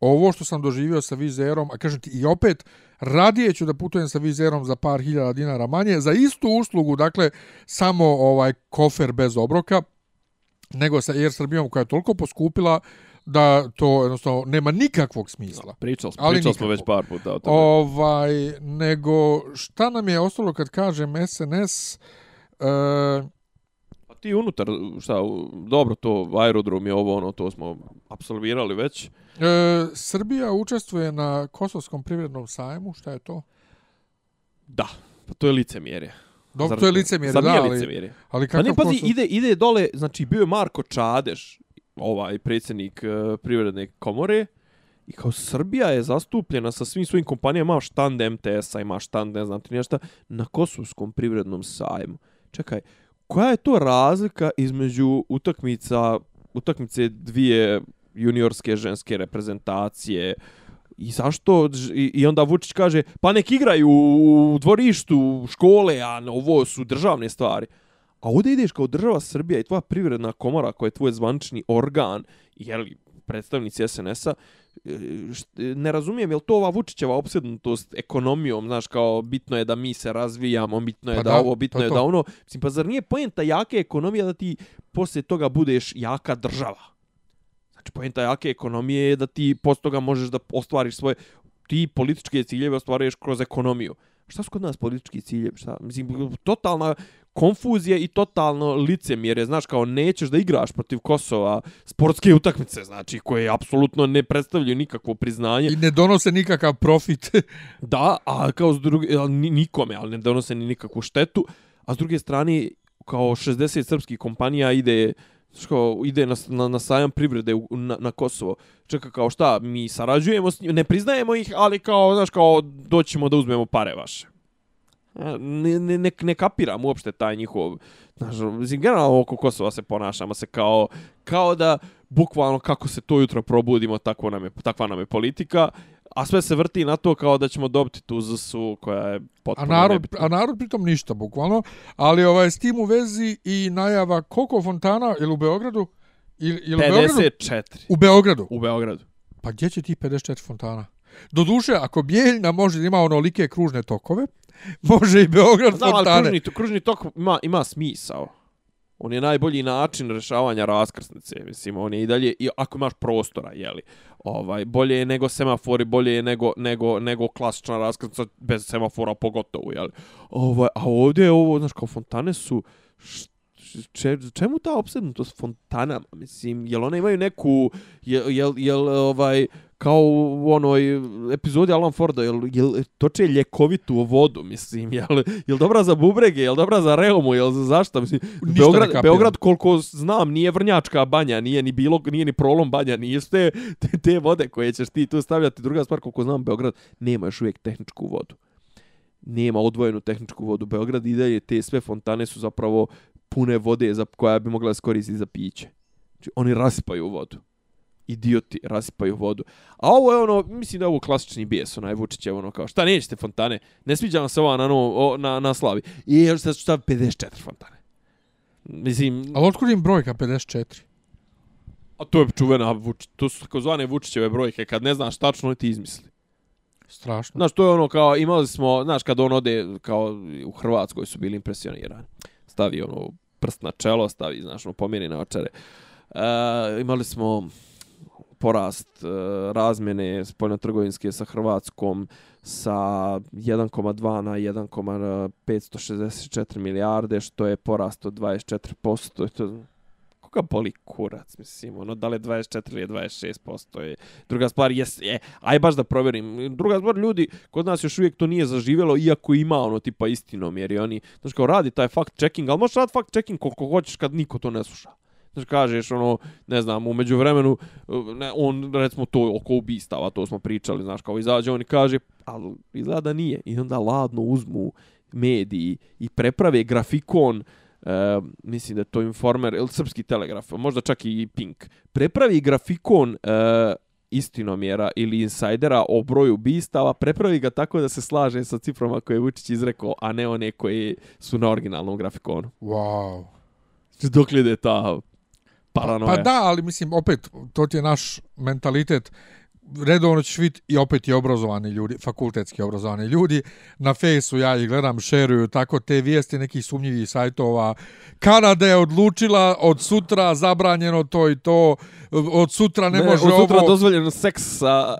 ovo što sam doživio sa vizerom, a kažem ti i opet, radije ću da putujem sa vizerom za par hiljada dinara manje, za istu uslugu, dakle, samo ovaj kofer bez obroka, nego sa Air Srbijom koja je toliko poskupila da to jednostavno nema nikakvog smisla. Pričali smo, Ali pričali smo već par puta o tome. Ovaj, nego šta nam je ostalo kad kažem SNS, e, Pa ti unutar, šta, dobro, to aerodrom je ovo, ono, to smo apsolvirali već. e, Srbija učestvuje na Kosovskom privrednom sajmu, šta je to? Da, pa to je licemjerje. Dobro, to je licemjerje, da, ali, licemjerje? ali Pa kakav ne, pazi, Kosov- ide, ide dole, znači bio je Marko Čadeš, ovaj predsjednik uh, privredne komore, i kao Srbija je zastupljena sa svim svojim kompanijama, ima štand MTS-a, ima štand, ne znam ti nešto, na Kosovskom privrednom sajmu. Čekaj, koja je to razlika između utakmica, utakmice dvije juniorske ženske reprezentacije, I zašto? I, I onda Vučić kaže, pa nek igraju u dvorištu škole, a ovo su državne stvari. A ovdje ideš kao država Srbija i tvoja privredna komora koja je tvoj zvančni organ, jeli, predstavnici SNS-a, e, ne razumijem, je li to ova Vučićeva opsednutost ekonomijom, znaš, kao bitno je da mi se razvijamo, bitno je Pa da, da, ovo, bitno to je to. da ono, mislim, pa zar nije poenta jake ekonomije da ti poslije toga budeš jaka država? Znači, poenta jake ekonomije je da ti poslije toga možeš da ostvariš svoje, ti političke ciljeve ostvaruješ kroz ekonomiju. Šta su kod nas politički ciljevi? Šta? Mislim, totalna konfuzija i totalno licemjerje. Znaš, kao nećeš da igraš protiv Kosova sportske utakmice, znači, koje apsolutno ne predstavljaju nikakvo priznanje. I ne donose nikakav profit. (laughs) Da, a kao s druge, nikome, ali ne donose ni nikakvu štetu. A s druge strane, kao 60 srpskih kompanija ide kao, ide na, na, na sajam privrede u, na, na Kosovo. Čeka kao šta, mi sarađujemo s njima, ne priznajemo ih, ali kao, znaš, kao doćemo da uzmemo pare vaše. Ne, ne, ne, ne kapiram uopšte taj njihov, znaš, mislim, generalno oko Kosova se ponašamo se kao, kao da, bukvalno kako se to jutro probudimo, tako nam je, takva nam je politika, a sve se vrti na to kao da ćemo dobiti tu ZSU koja je A potpuno narod, nebitna. a narod pritom ništa, bukvalno. Ali ovaj, s tim u vezi i najava koliko fontana, ili u Beogradu? Ili, ili u Beogradu? 54 U Beogradu. u Beogradu. Pa gdje će ti 54 fontana? Doduše, ako Bijeljna može da ima onolike kružne tokove, (laughs) može i Beograd Znam, ali fontane. kružni, kružni tok ima, ima smisao. On je najbolji način rješavanja raskrsnice, mislim, on je i dalje, i ako imaš prostora, jeli, ovaj, bolje je nego semafori, bolje je nego, nego, nego klasična raskrsnica bez semafora pogotovo, jeli. Ovaj, a ovdje je ovo, znaš, kao fontane su, če, čemu ta opsednutost fontanama, mislim, jel one imaju neku, jel, jel, jel ovaj, kao u onoj epizodi Alan Forda, jel, jel toče ljekovitu vodu, mislim, jel, jel dobra za bubrege, jel dobra za reumu, jel za zašto, mislim, ne Beograd. Beograd koliko znam nije vrnjačka banja, nije ni bilo, nije ni prolom banja, nije te, te, te vode koje ćeš ti tu stavljati. Druga stvar, koliko znam, Beograd nema još uvijek tehničku vodu. Nema odvojenu tehničku vodu. Beograd i dalje te sve fontane su zapravo pune vode za, koja bi mogla iskoristiti za piće. Znači, oni rasipaju vodu. Idioti rasipaju vodu. A ovo je ono, mislim da je ovo klasični bijes, onaj Vučićev, ono kao, šta nećete fontane? Ne sviđa nam se ova na, no, o, na, na slavi. I još sad šta 54 fontane. Mislim, Ali otkud im brojka 54? a to je čuvena, Vuč, to su takozvane Vučićeve brojke, kad ne znaš tačno, ti izmisli. Strašno. Znaš, to je ono kao, imali smo, znaš, kad on ode, kao u Hrvatskoj su bili impresionirani. Stavi ono prst na čelo, stavi, znaš, ono pomjeri na očare. E, imali smo porast e, razmjene spoljnotrgovinske sa Hrvatskom sa 1,2 na 1,564 milijarde, što je porast od 24%. To, koga boli kurac, mislim, ono, da li je 24 ili je 26%. Je. Druga stvar, jes, je, aj baš da provjerim. Druga stvar, ljudi, kod nas još uvijek to nije zaživjelo, iako ima ono tipa istinom, jer i oni, znaš, kao radi taj fact checking, ali možeš rad fact checking koliko hoćeš kad niko to ne sluša. Znaš, kažeš, ono, ne znam, umeđu vremenu, ne, on, recimo, to oko ubistava, to smo pričali, znaš, kao izađe on i kaže, ali izgleda da nije. I onda ladno uzmu mediji i preprave grafikon, Uh, mislim da je to Informer ili Srpski telegraf, možda čak i Pink, prepravi grafikon uh, istinomjera ili insajdera o broju bistava, prepravi ga tako da se slaže sa ciframa koje je Vučić izrekao, a ne one koje su na originalnom grafikonu. Wow. Dok li ide ta paranoja? Pa da, ali mislim, opet, to ti je naš mentalitet. redovno ćeš vidjeti i opet i obrazovani ljudi, fakultetski obrazovani ljudi. Na fejsu ja ih gledam, šeruju tako te vijesti nekih sumnjivih sajtova. Kanada je odlučila od sutra zabranjeno to i to, od sutra ne, Ne, može od sutra ovo. dozvoljeno seks sa,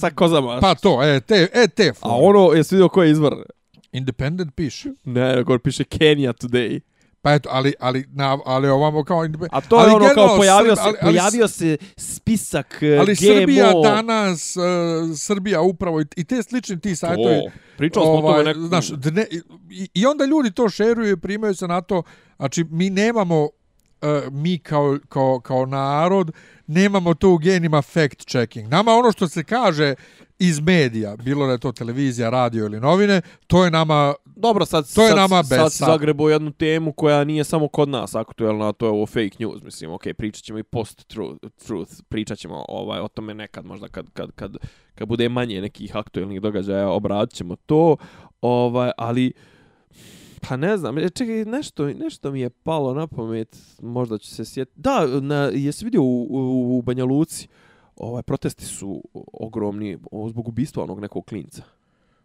sa kozama. Pa to, e, te, e, te. A ono, jesi vidio koji je izvor? Independent piše. Ne, gore piše Kenya Today. Pa eto, ali, ali, na, ali ovamo kao... A to je ali ono kao pojavio Srb- se, ali- ali pojavio se spisak eh, Ali GMO. Srbija danas, uh, Srbija upravo i, i te slični ti sajtovi. To, pričali smo o tome neko... Znaš, dne, i, I onda ljudi to šeruju i primaju se na to. Znači, mi nemamo, uh, mi kao, kao, kao narod, nemamo to u genima fact checking. Nama ono što se kaže iz medija, bilo da je to televizija, radio ili novine, to je nama Dobro, sad, To je sad, nama sad si sad. zagrebo jednu temu koja nije samo kod nas aktuelna, to je ovo fake news, mislim, ok, pričat ćemo i post-truth, truth, pričat ćemo ovaj, o tome nekad, možda kad, kad, kad, kad bude manje nekih aktuelnih događaja, obradit ćemo to, ovaj, ali, pa ne znam, e, čekaj, nešto, nešto mi je palo na pamet, možda ću se sjetiti, da, na, jesi vidio u, u, u Banja Luci, ovaj, protesti su ogromni zbog ubistva onog nekog klinca.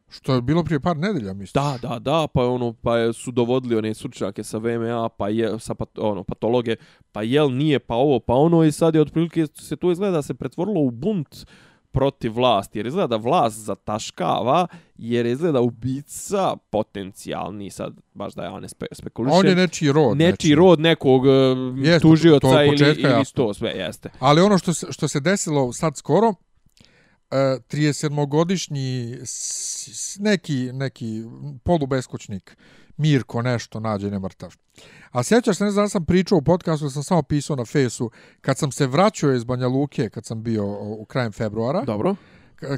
što je bilo prije par nedelja, mislim. Da, da, da, pa ono pa su dovodili one stručnjake sa VMA, pa je sa pat, ono patologe, pa jel nije pa ovo, pa ono i sad je otprilike se to izgleda da se pretvorilo u bunt protiv vlasti, jer izgleda da vlast zataškava, jer izgleda ubica potencijalni, sad baš da ja ne spe, spekulišem, On je nečiji rod. nečiji rod nekog uh, Jeste, to tužioca ili, ili jasno. to sve, jeste. Ali ono što se, što se desilo sad skoro, e, 37-godišnji s- s- neki, neki polubeskućnik, Mirko nešto, nađe nemrtav. A sjećaš se, ne znam, sam pričao u podcastu, sam samo pisao na fesu, kad sam se vraćao iz Banja Luke, kad sam bio u krajem februara, Dobro.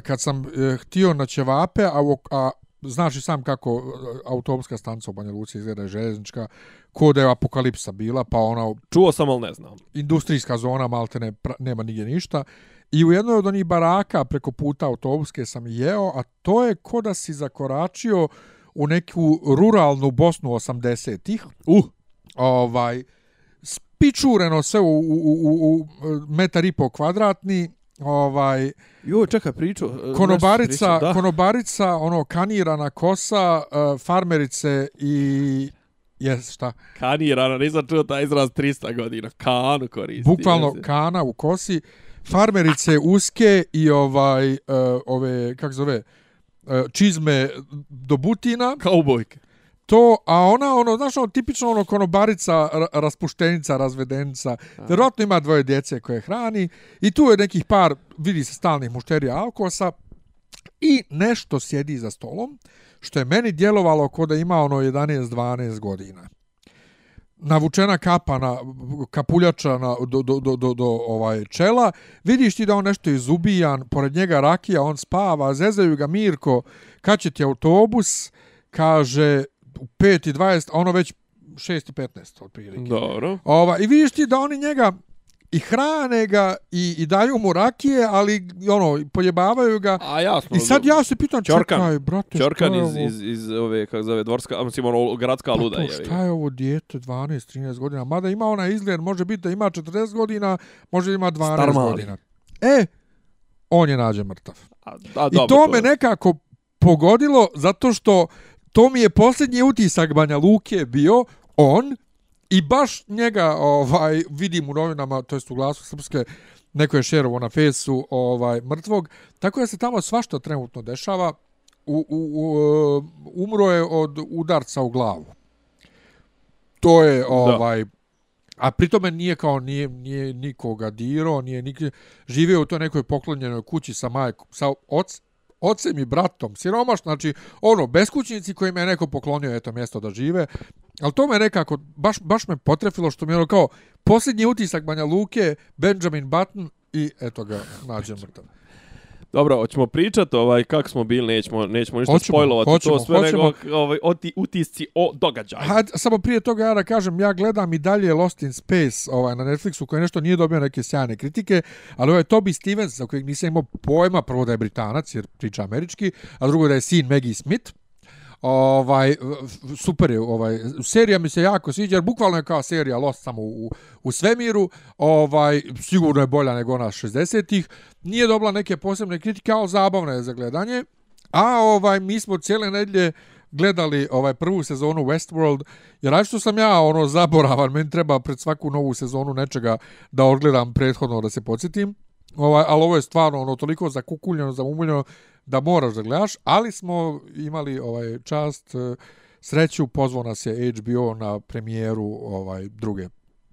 kad sam e, htio na Ćevape, a, a znaš i sam kako e, autobuska stanca u Banja Luci izgleda je željeznička, ko da je apokalipsa bila, pa ona Čuo sam, ali ne znam. industrijska zona, malte ne, pra- nema nigdje ništa. I u jednoj od onih baraka preko puta autobuske sam jeo, a to je ko da si zakoračio u neku ruralnu Bosnu 80-ih. Uh, Ovaj, spičureno sve u, u, u, u metar i po kvadratni, ovaj, joj, čekaj, priču. e, nešto konobarica, pričao, da. konobarica, ono, kanirana kosa, uh, farmerice i... Jes, šta? Kanirana, nisam čuo taj izraz 300 godina. Kanu koristi. bukvalno jeste. kana u kosi, farmerice uske i ovaj uh, ove kako zove uh, čizme do butina, Kaubojke. to, a ona, ono, znaš, ono, tipično ono konobarica, ra- raspuštenica, razvedenica, vjerojatno ima dvoje djece koje hrani i tu je nekih par, vidi se stalnih mušterija alkosa i nešto sjedi za stolom, što je meni djelovalo kod da ima ono 11-12 godina navučena kapa na kapuljača na, do, do, do, do, do ovaj čela, vidiš ti da on nešto izubijan, pored njega rakija, on spava, zezaju ga Mirko, kad će ti autobus, kaže u 5.20, a ono već 6.15 otprilike. Dobro. Ova, I vidiš ti da oni njega i hrane ga i, i daju mu rakije, ali ono, poljebavaju ga. A jasno. I sad ja se pitam, Ćorkan. čekaj, brate, Čorkan iz, iz, iz ove, kako zove, dvorska, a mislim, ono, gradska Pa luda. to, je. šta je ovo dijete 12-13 godina? Mada ima ona izgled, može biti da ima 40 godina, može ima 12 Star mali. godina. E, on je nađe mrtav. A, a, I to me nekako pogodilo zato što to mi je posljednji utisak Banja Luke bio on i baš njega ovaj vidim u novinama, to jest u glasu srpske, neko je šerovo na fesu ovaj mrtvog, tako da se tamo svašta trenutno dešava. U, u, u, e, umro je od udarca u glavu. To je ovaj A pritome nije kao nije, nije nikoga diro, nije nik, živio u toj nekoj poklonjenoj kući sa majkom, sa oc, ocem i bratom, siromaš, znači ono, beskućnici kojima je neko poklonio eto mjesto da žive, ali to me nekako, baš, baš me potrefilo što mi je ono kao posljednji utisak Banja Luke, Benjamin Button i eto ga, nađe mrtav. Dobro, hoćemo pričati ovaj, kako smo bili, nećemo, nećemo ništa Hoćemo, spojlovati hoćemo, to sve, hoćemo. nego ovaj, oti, utisci o događaju. Hajde, samo prije toga ja da kažem, ja gledam i dalje Lost in Space ovaj, na Netflixu koji nešto nije dobio neke sjajne kritike, ali ovaj Toby Stevens, za kojeg nisam imao pojma, prvo da je Britanac, jer priča američki, a drugo da je sin Maggie Smith, Ovaj, super je, ovaj, serija mi se jako sviđa, jer bukvalno je kao serija Lost samo u, u svemiru, ovaj, sigurno je bolja nego ona 60-ih, nije dobila neke posebne kritike, ali zabavna je za gledanje, a ovaj, mi smo cijele nedlje gledali ovaj prvu sezonu Westworld, jer što sam ja ono zaboravan, meni treba pred svaku novu sezonu nečega da odgledam prethodno da se podsjetim. Ovaj, ali ovo je stvarno ono toliko zakukuljeno, zamumuljeno da moraš da gledaš, ali smo imali ovaj čast eh, sreću pozvao nas je HBO na premijeru ovaj druge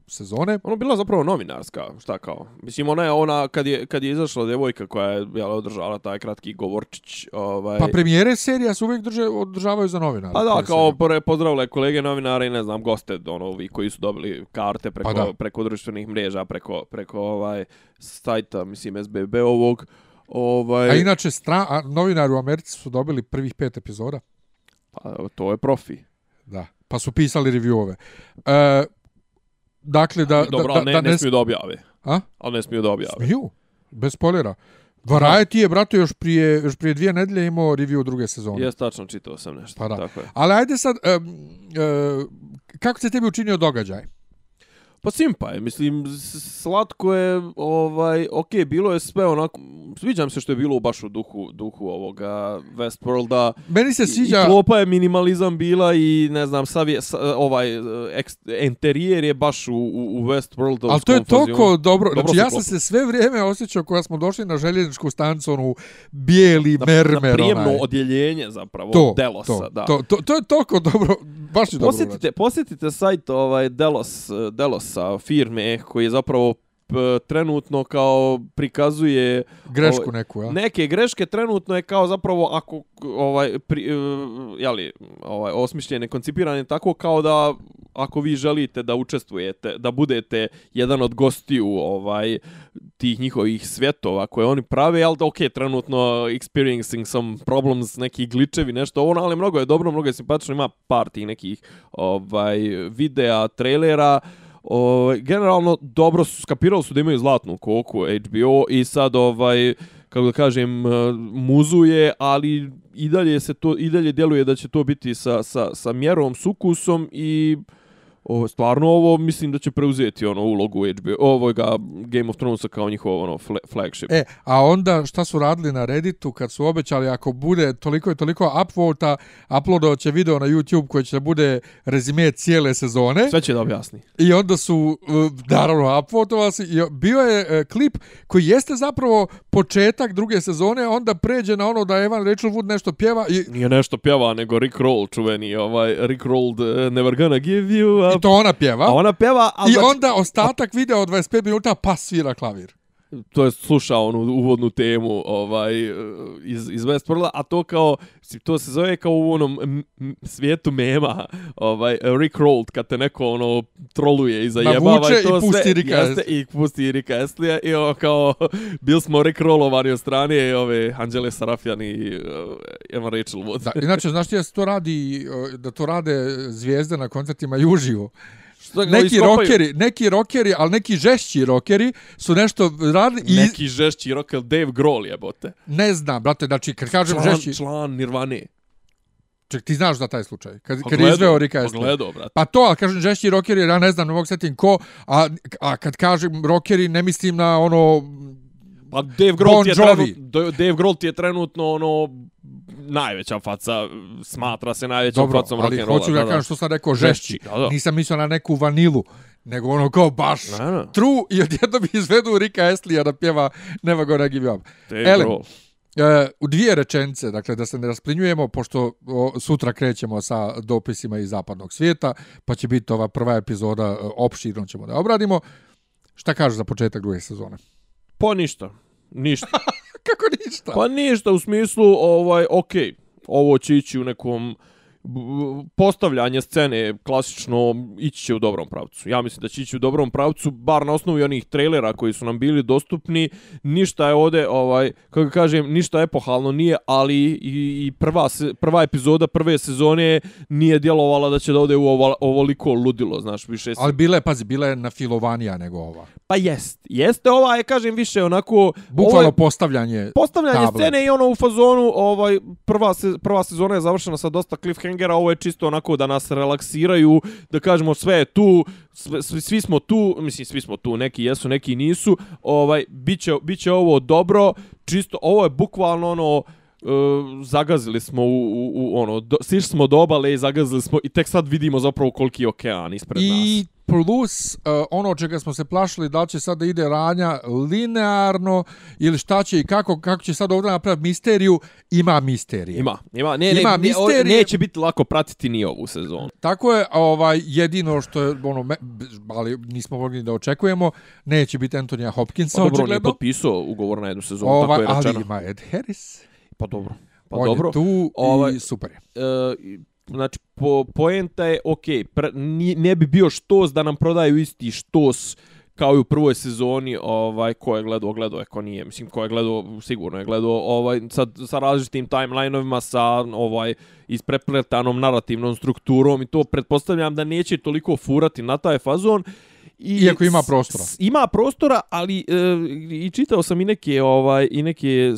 sezone. Ono bila zapravo novinarska, šta kao. Mislim ona je ona kad je kad je izašla devojka koja je jela održala taj kratki govorčić, ovaj Pa premijere serija se uvijek drže održavaju za novinare. Pa da, kao pre, pozdravile kolege novinare i ne znam goste, ono ovi koji su dobili karte preko pa preko društvenih mreža, preko preko ovaj sajta, mislim SBB ovog. Ovaj A inače stra, a novinari u Americi su dobili prvih pet epizoda. Pa to je profi. Da. Pa su pisali reviewove. E, dakle da Dobro, da, ne, da ne, ne smiju da objave. A? Ali ne smiju da objave. Smiju. Bez spoilera. Variety je, brato, još prije, još prije dvije nedelje imao review druge sezone. Jes, tačno, čitao sam nešto. Pa da. Tako je. Ali ajde sad, um, uh, kako se tebi učinio događaj? Pa simpa je, mislim, slatko je, ovaj, ok, bilo je sve onako, sviđam se što je bilo baš u duhu, duhu ovoga Westworlda. Meni se sviđa... I, klopa je minimalizam bila i, ne znam, sav je, ovaj, eks, interijer je baš u, u, u Westworldu. Ali to je toliko dobro, dobro znači ja sam se sve vrijeme osjećao koja smo došli na željezničku stancu, onu bijeli na, mermer. Na prijemno onaj. odjeljenje zapravo, to, Delosa, to, da. To, to, to je toliko dobro, baš je posjetite, dobro. Posjetite sajt ovaj Delos, Delosa firme koji je zapravo trenutno kao prikazuje grešku ovaj, neku, ja. Neke greške trenutno je kao zapravo ako ovaj pri, uh, jeli, ovaj osmišljene, koncipirane tako kao da ako vi želite da učestvujete, da budete jedan od gostiju ovaj tih njihovih svjetova koje oni prave, al da okej, okay, trenutno experiencing some problems, neki glitchevi, nešto ono, ali mnogo je dobro, mnogo je simpatično, ima par tih nekih ovaj videa, trailera, O, generalno dobro su skapirali su da imaju zlatnu koku HBO i sad ovaj kako da kažem eh, muzuje, ali i dalje se to i dalje djeluje da će to biti sa, sa, sa mjerom, sukusom i o, stvarno ovo mislim da će preuzeti ono ulogu HBO, ovoga Game of Thronesa kao njihov ono flagship. E, a onda šta su radili na Redditu kad su obećali ako bude toliko i toliko upvota, uploadovat će video na YouTube koji će da bude rezime cijele sezone. Sve će da objasni. I onda su naravno upvotovali se i bio je e, klip koji jeste zapravo početak druge sezone, onda pređe na ono da Evan Rachel Wood nešto pjeva i nije nešto pjeva nego Rick Roll čuveni, ovaj Rick Rolled uh, Never Gonna Give You I to ona pjeva. A ona pjeva, a I znači... onda ostatak videa od 25 minuta pa svira klavir. To je slušao onu uvodnu temu ovaj iz iz Westworlda, a to kao to se zove kao u onom svijetu mema, ovaj Rick Rolled kad te neko ono troluje i zajebava i to i pusti sve, Rika jeste, i pusti Rika Estlija i ovo kao bil smo Rick Rollovani od strane ove Anđele Sarafjan i uh, Emma Rachel Wood. Da, inače, znaš ti da to radi, da to rade zvijezde na koncertima i uživo? Neki rokeri, neki rokeri, al neki žešći rokeri su nešto radili i neki žešći rocker Dave Grohl je bote. Ne znam, brate, znači kad kažem član, žešći član Nirvane. Ček, ti znaš da taj slučaj? Kad, kad je izveo Rika Estley. Pogledao, brate. Pa to, ali kažem žešći rokeri, ja ne znam, ne mogu setim ko, a, a kad kažem rokeri, ne mislim na ono... Pa Dave Grohl, bon ti je trenutno, Dave Grohl ti je trenutno ono najveća faca, smatra se najvećom Dobro, facom rock'n'rolla. Dobro, ali hoću da, kažem što sam rekao žešći. Da, da. Nisam mislio na neku vanilu, nego ono kao baš da, da. true i odjedno bi izvedu Rika Estlija da pjeva Never Gonna Give You Up. Ele, e, u dvije rečence, dakle da se ne rasplinjujemo, pošto o, sutra krećemo sa dopisima iz zapadnog svijeta, pa će biti ova prva epizoda, e, opširno ćemo da obradimo. Šta kažeš za početak druge sezone? Pa ništa. Ništa. (laughs) Kako ništa? Pa ništa u smislu, ovaj, okej, okay, ovo će ići u nekom postavljanje scene klasično ići će u dobrom pravcu. Ja mislim da će ići u dobrom pravcu, bar na osnovu onih trailera koji su nam bili dostupni. Ništa je ovde, ovaj, kako kažem, ništa epohalno nije, ali i, i prva, se, prva epizoda prve sezone nije djelovala da će da ode u ovo, ovoliko ludilo, znaš, više se... Ali bila je, pazi, bila je na filovanija nego ova. Pa jest, jeste ova je, kažem, više onako... Bukvalno je- postavljanje postavljanje table. scene i ono u fazonu ovaj prva se, prva sezona je završena sa dosta cliffhangera ovo je čisto onako da nas relaksiraju da kažemo sve je tu svi, svi smo tu mislim svi smo tu neki jesu neki nisu ovaj biće biće ovo dobro čisto ovo je bukvalno ono Uh, zagazili smo u, u, u ono, do, sišli smo do obale i zagazili smo i tek sad vidimo zapravo koliki je okean ispred nas. I plus uh, ono čega smo se plašili da li će sad da ide ranja linearno ili šta će i kako kako će sad ovdje napraviti misteriju ima misterije. Ima, ima, ne, ne, Ima ne, misterije. neće biti lako pratiti ni ovu sezonu. Tako je, ovaj jedino što je ono me, ali nismo mogli da očekujemo, neće biti Antonija Hopkinsa Pa dobro, on je očigledno. potpisao ugovor na jednu sezonu, Ovaj, tako je ali rečeno. ima Ed Harris. Pa dobro. Pa on dobro. je tu Ovaj- i super je. E, znači, po, poenta je, ok, pr, ni- ne bi bio štos da nam prodaju isti štos kao i u prvoj sezoni, ovaj, ko je gledao, gledao je, ko nije, mislim, ko je gledao, sigurno je gledao, ovaj, sad, sa različitim timelineovima, sa, ovaj, isprepletanom narativnom strukturom i to pretpostavljam da neće toliko furati na taj fazon, I Iako ima prostora. s- ima prostora, ali e, i čitao sam i neke ovaj i neke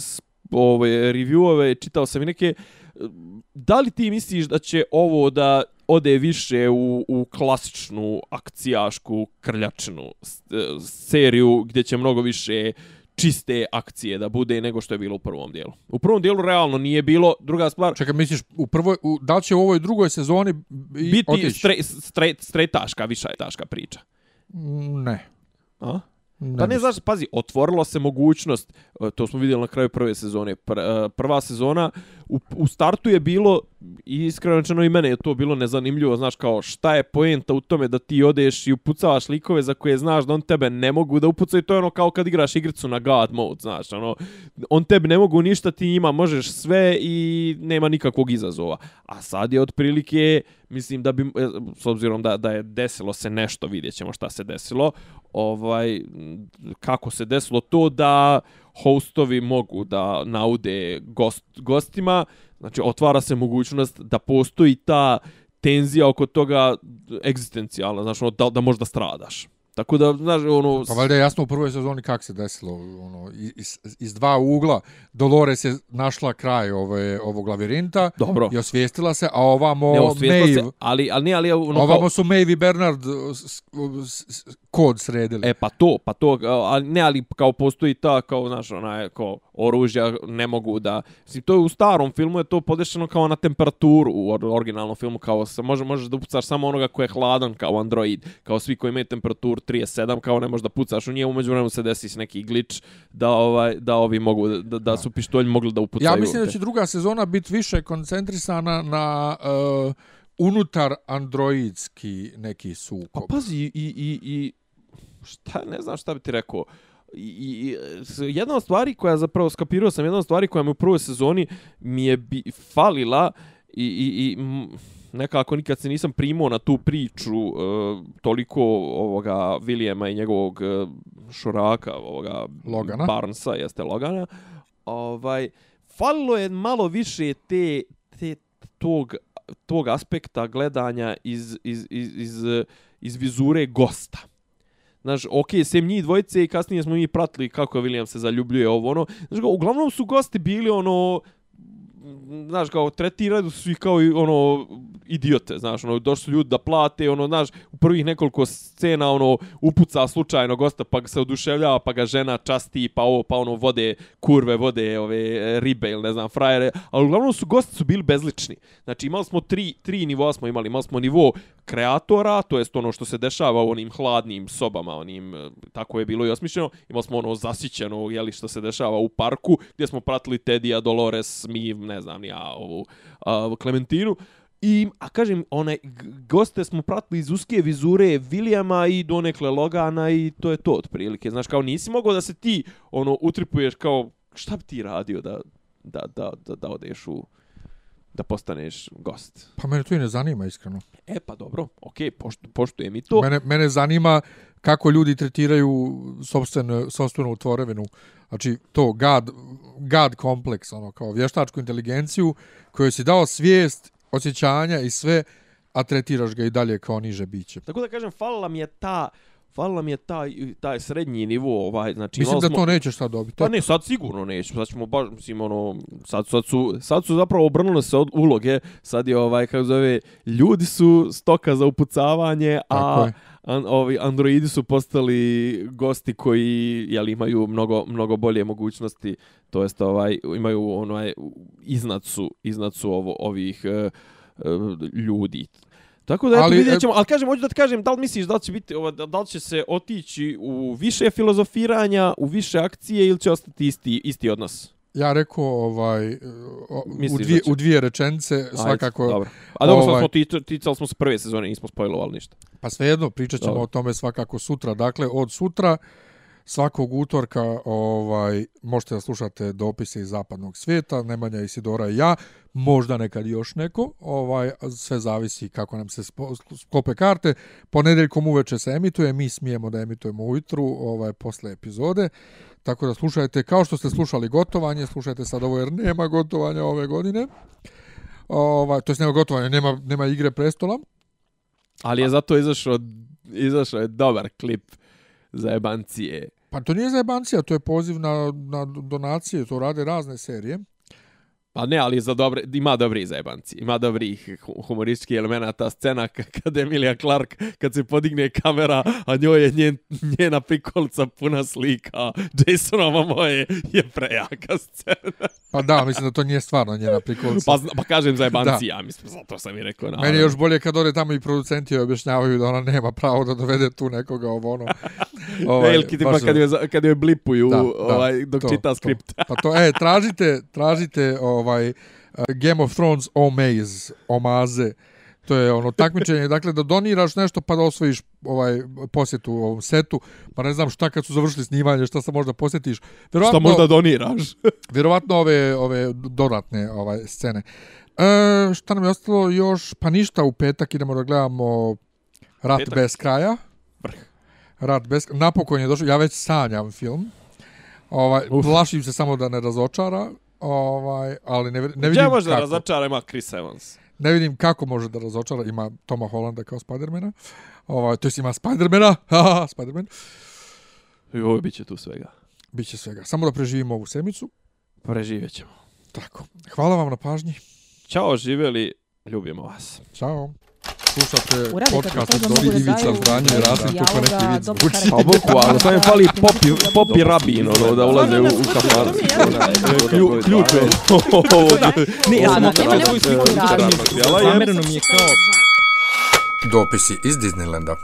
ove reviewove, čitao sam i neke e, da li ti misliš da će ovo da ode više u, u klasičnu akcijašku krljačnu e, seriju gdje će mnogo više čiste akcije da bude nego što je bilo u prvom dijelu. U prvom dijelu realno nije bilo, druga stvar, Čekaj, misliš, u prvoj, u, da li će u ovoj drugoj sezoni biti otići? stre, stre, stretaška, viša taška priča. Ne. A? Ne Pa ne znaš, pazi, otvorila se mogućnost, e, to smo vidjeli na kraju prve sezone, pr, e, prva sezona, u, u startu je bilo, i iskreno rečeno i mene je to bilo nezanimljivo, znaš, kao šta je poenta u tome da ti odeš i upucavaš likove za koje znaš da on tebe ne mogu da upucaju, to je ono kao kad igraš igricu na God mode, znaš, ono, on tebe ne mogu ništa, ti ima, možeš sve i nema nikakvog izazova. A sad je otprilike, mislim da bi, e, s obzirom da, da je desilo se nešto, vidjet ćemo šta se desilo, ovaj, kako se desilo to da hostovi mogu da naude gost, gostima, znači otvara se mogućnost da postoji ta tenzija oko toga egzistencijalna, znači ono, da, da možda stradaš. Tako da, znaš, ono... Pa valjda je jasno u prvoj sezoni kako se desilo. Ono, iz, iz dva ugla Dolores je našla kraj ove, ovog lavirinta Dobro. i osvijestila se, a ovamo Ne, Maeve, se, ali, ali ne, ali... Ono, ovamo kao, su Maeve i Bernard s, s, s, kod sredili. E pa to, pa to, ali ne, ali kao postoji ta, kao, znaš, onaj, kao oružja ne mogu da, mislim, to je u starom filmu je to podešeno kao na temperaturu u or- originalnom filmu, kao se može, možeš da upucaš samo onoga ko je hladan kao android, kao svi koji imaju temperaturu 37, kao ne možeš da pucaš u njemu, među vremenu se desi neki glitch da, ovaj, da ovi mogu, da, da su pištolji mogli da upucaju. Ja mislim da će druga sezona biti više koncentrisana na uh, unutar androidski neki Pa sukob. pazi, i, i, i šta, ne znam šta bi ti rekao, I, i, jedna od stvari koja zapravo skapirao sam, jedna od stvari koja mi u prvoj sezoni mi je bi, falila i, i, i nekako nikad se nisam primao na tu priču e, toliko ovoga Williama i njegovog e, šuraka, ovoga Logana. Barnesa, jeste Logana. Ovaj, falilo je malo više te, te tog tog aspekta gledanja iz, iz, iz, iz, iz vizure gosta. Znaš, okej, okay, sem njih dvojice i kasnije smo mi pratili kako William se zaljubljuje ovo, ono. Znaš, uglavnom su gosti bili, ono, znaš, kao, tretiraju su ih kao, i, ono, idiote, znaš, ono, došli su ljudi da plate, ono, znaš, u prvih nekoliko scena, ono, upuca slučajno gosta, pa ga se oduševljava, pa ga žena časti, pa ovo, pa ono, vode kurve, vode ove ribe ili ne znam, frajere, ali uglavnom su gosti su bili bezlični. Znači, imali smo tri, tri nivoa smo imali, imali smo nivo kreatora, to jest ono što se dešava u onim hladnim sobama, onim, e, tako je bilo i osmišljeno, imali smo ono zasićeno, jeli, što se dešava u parku, gdje smo pratili Tedija, Dolores, mi, ne znam, ja, ovu, a, Klementinu, I, a kažem, one goste smo pratili iz uske vizure Vilijama i donekle Logana i to je to otprilike. Znaš, kao nisi mogao da se ti, ono, utripuješ kao, šta bi ti radio da, da, da, da, da odeš u da postaneš gost. Pa mene to i ne zanima, iskreno. E pa dobro, okej, poštu, poštujem i to. Mene, mene zanima kako ljudi tretiraju sobstvenu, sobstvenu tvorevinu. Znači, to God, God kompleks, ono, kao vještačku inteligenciju koju si dao svijest, osjećanja i sve, a tretiraš ga i dalje kao niže biće. Tako da kažem, falila mi je ta falila mi je taj, taj srednji nivo, ovaj, znači... Mislim da smo- to nećeš sad dobiti. Pa ne, sad sigurno neće. Sad ćemo baš, mislim, ono, sad, sad, su, sad su zapravo obrnule se od uloge. Sad je, ovaj, kako zove, ljudi su stoka za upucavanje, a an, ovi androidi su postali gosti koji jel, imaju mnogo, mnogo bolje mogućnosti, to jest ovaj, imaju onaj, iznad su, iznad su ovo, ovih e, e, ljudi. Tako da, eto, Ali, vidjet e- ćemo, ali kažem, hoću da ti kažem, da li misliš da li će biti, da li će se otići u više filozofiranja, u više akcije ili će ostati isti, isti odnos? Ja rekao ovaj, o- u, dvije, da će? u dvije svakako, Ajde, dobro. A dobro, ovaj- smo tic- ticali smo se prve sezone, nismo spojlovali ništa. pa svejedno, pričat ćemo Dobro. o tome svakako sutra. Dakle, od sutra, svakog utorka, ovaj, možete da slušate dopise iz zapadnog svijeta, Nemanja Isidora i ja, možda nekad još neko, ovaj, sve zavisi kako nam se skope sklope karte. Ponedeljkom uveče se emituje, mi smijemo da emitujemo ujutru, ovaj, posle epizode, tako da slušajte, kao što ste slušali gotovanje, slušajte sad ovo jer nema gotovanja ove godine. Ovaj, to jest nema gotovanja, nema, nema igre prestola. Ali je zato izašao, izašao je dobar klip za jebancije. Pa to nije zajebancija, to je poziv na, na donacije, to rade razne serije. Pa ne, ali za dobre, ima dobri zajebanci. Ima dobrih hu- humorističkih elemenata. Scena k- kad Emilia Clark, kad se podigne kamera, a njoj je njen, njena prikolica puna slika Jasona Momoe je prejaka scena. Pa da, mislim da to nije stvarno njena prikolica. Pa, pa kažem zajebanci, ja mislim, zato sam i rekao. Meni je još bolje kad ode tamo i producenti objašnjavaju da ona nema pravo da dovede tu nekoga ovo ono. (laughs) Ovaj, Veliki tipa kad joj, kad joj blipuju Da, da, ovaj, dok to, čita to. skript. Pa to, e, tražite, tražite ovaj uh, Game of Thrones Omaze, Omaze. To je ono takmičenje, dakle da doniraš nešto pa da osvojiš ovaj posjetu ovom setu, pa ne znam šta kad su završili snimanje, šta se možda posjetiš. Šta možda doniraš? (laughs) Vjerovatno ove ove dodatne ovaj scene. E, šta nam je ostalo još? Pa ništa, u petak idemo da gledamo Rat Petak? bez kraja. Vrh. Rat bez Napokon je došao, ja već sanjam film. Ovaj, Uf. plašim se samo da ne razočara. Ovaj, ali ne, ne Gdje vidim može da kako. razočara ima Chris Evans? Ne vidim kako može da razočara. Ima Toma Hollanda kao Spidermana. Ovaj, to jest ima Spidermana. (laughs) Spiderman. Joj, bit će tu svega. Biće svega. Samo da preživimo ovu sedmicu. Preživjet ćemo. Tako. Hvala vam na pažnji. Ćao, živjeli, ljubimo vas. Ćao. Slušate podcast od da Ivica Zdanje i Rasim kako neki dobro zvuči. Pa boku, ali samo im fali popi, popi rabin, ono, da ulaze u, u kafanu. Klju- Ključ je. Ne, ja Da, sam nema svoju sliku. Zamereno mi je (laughs) kao Dopisi iz Disneylanda.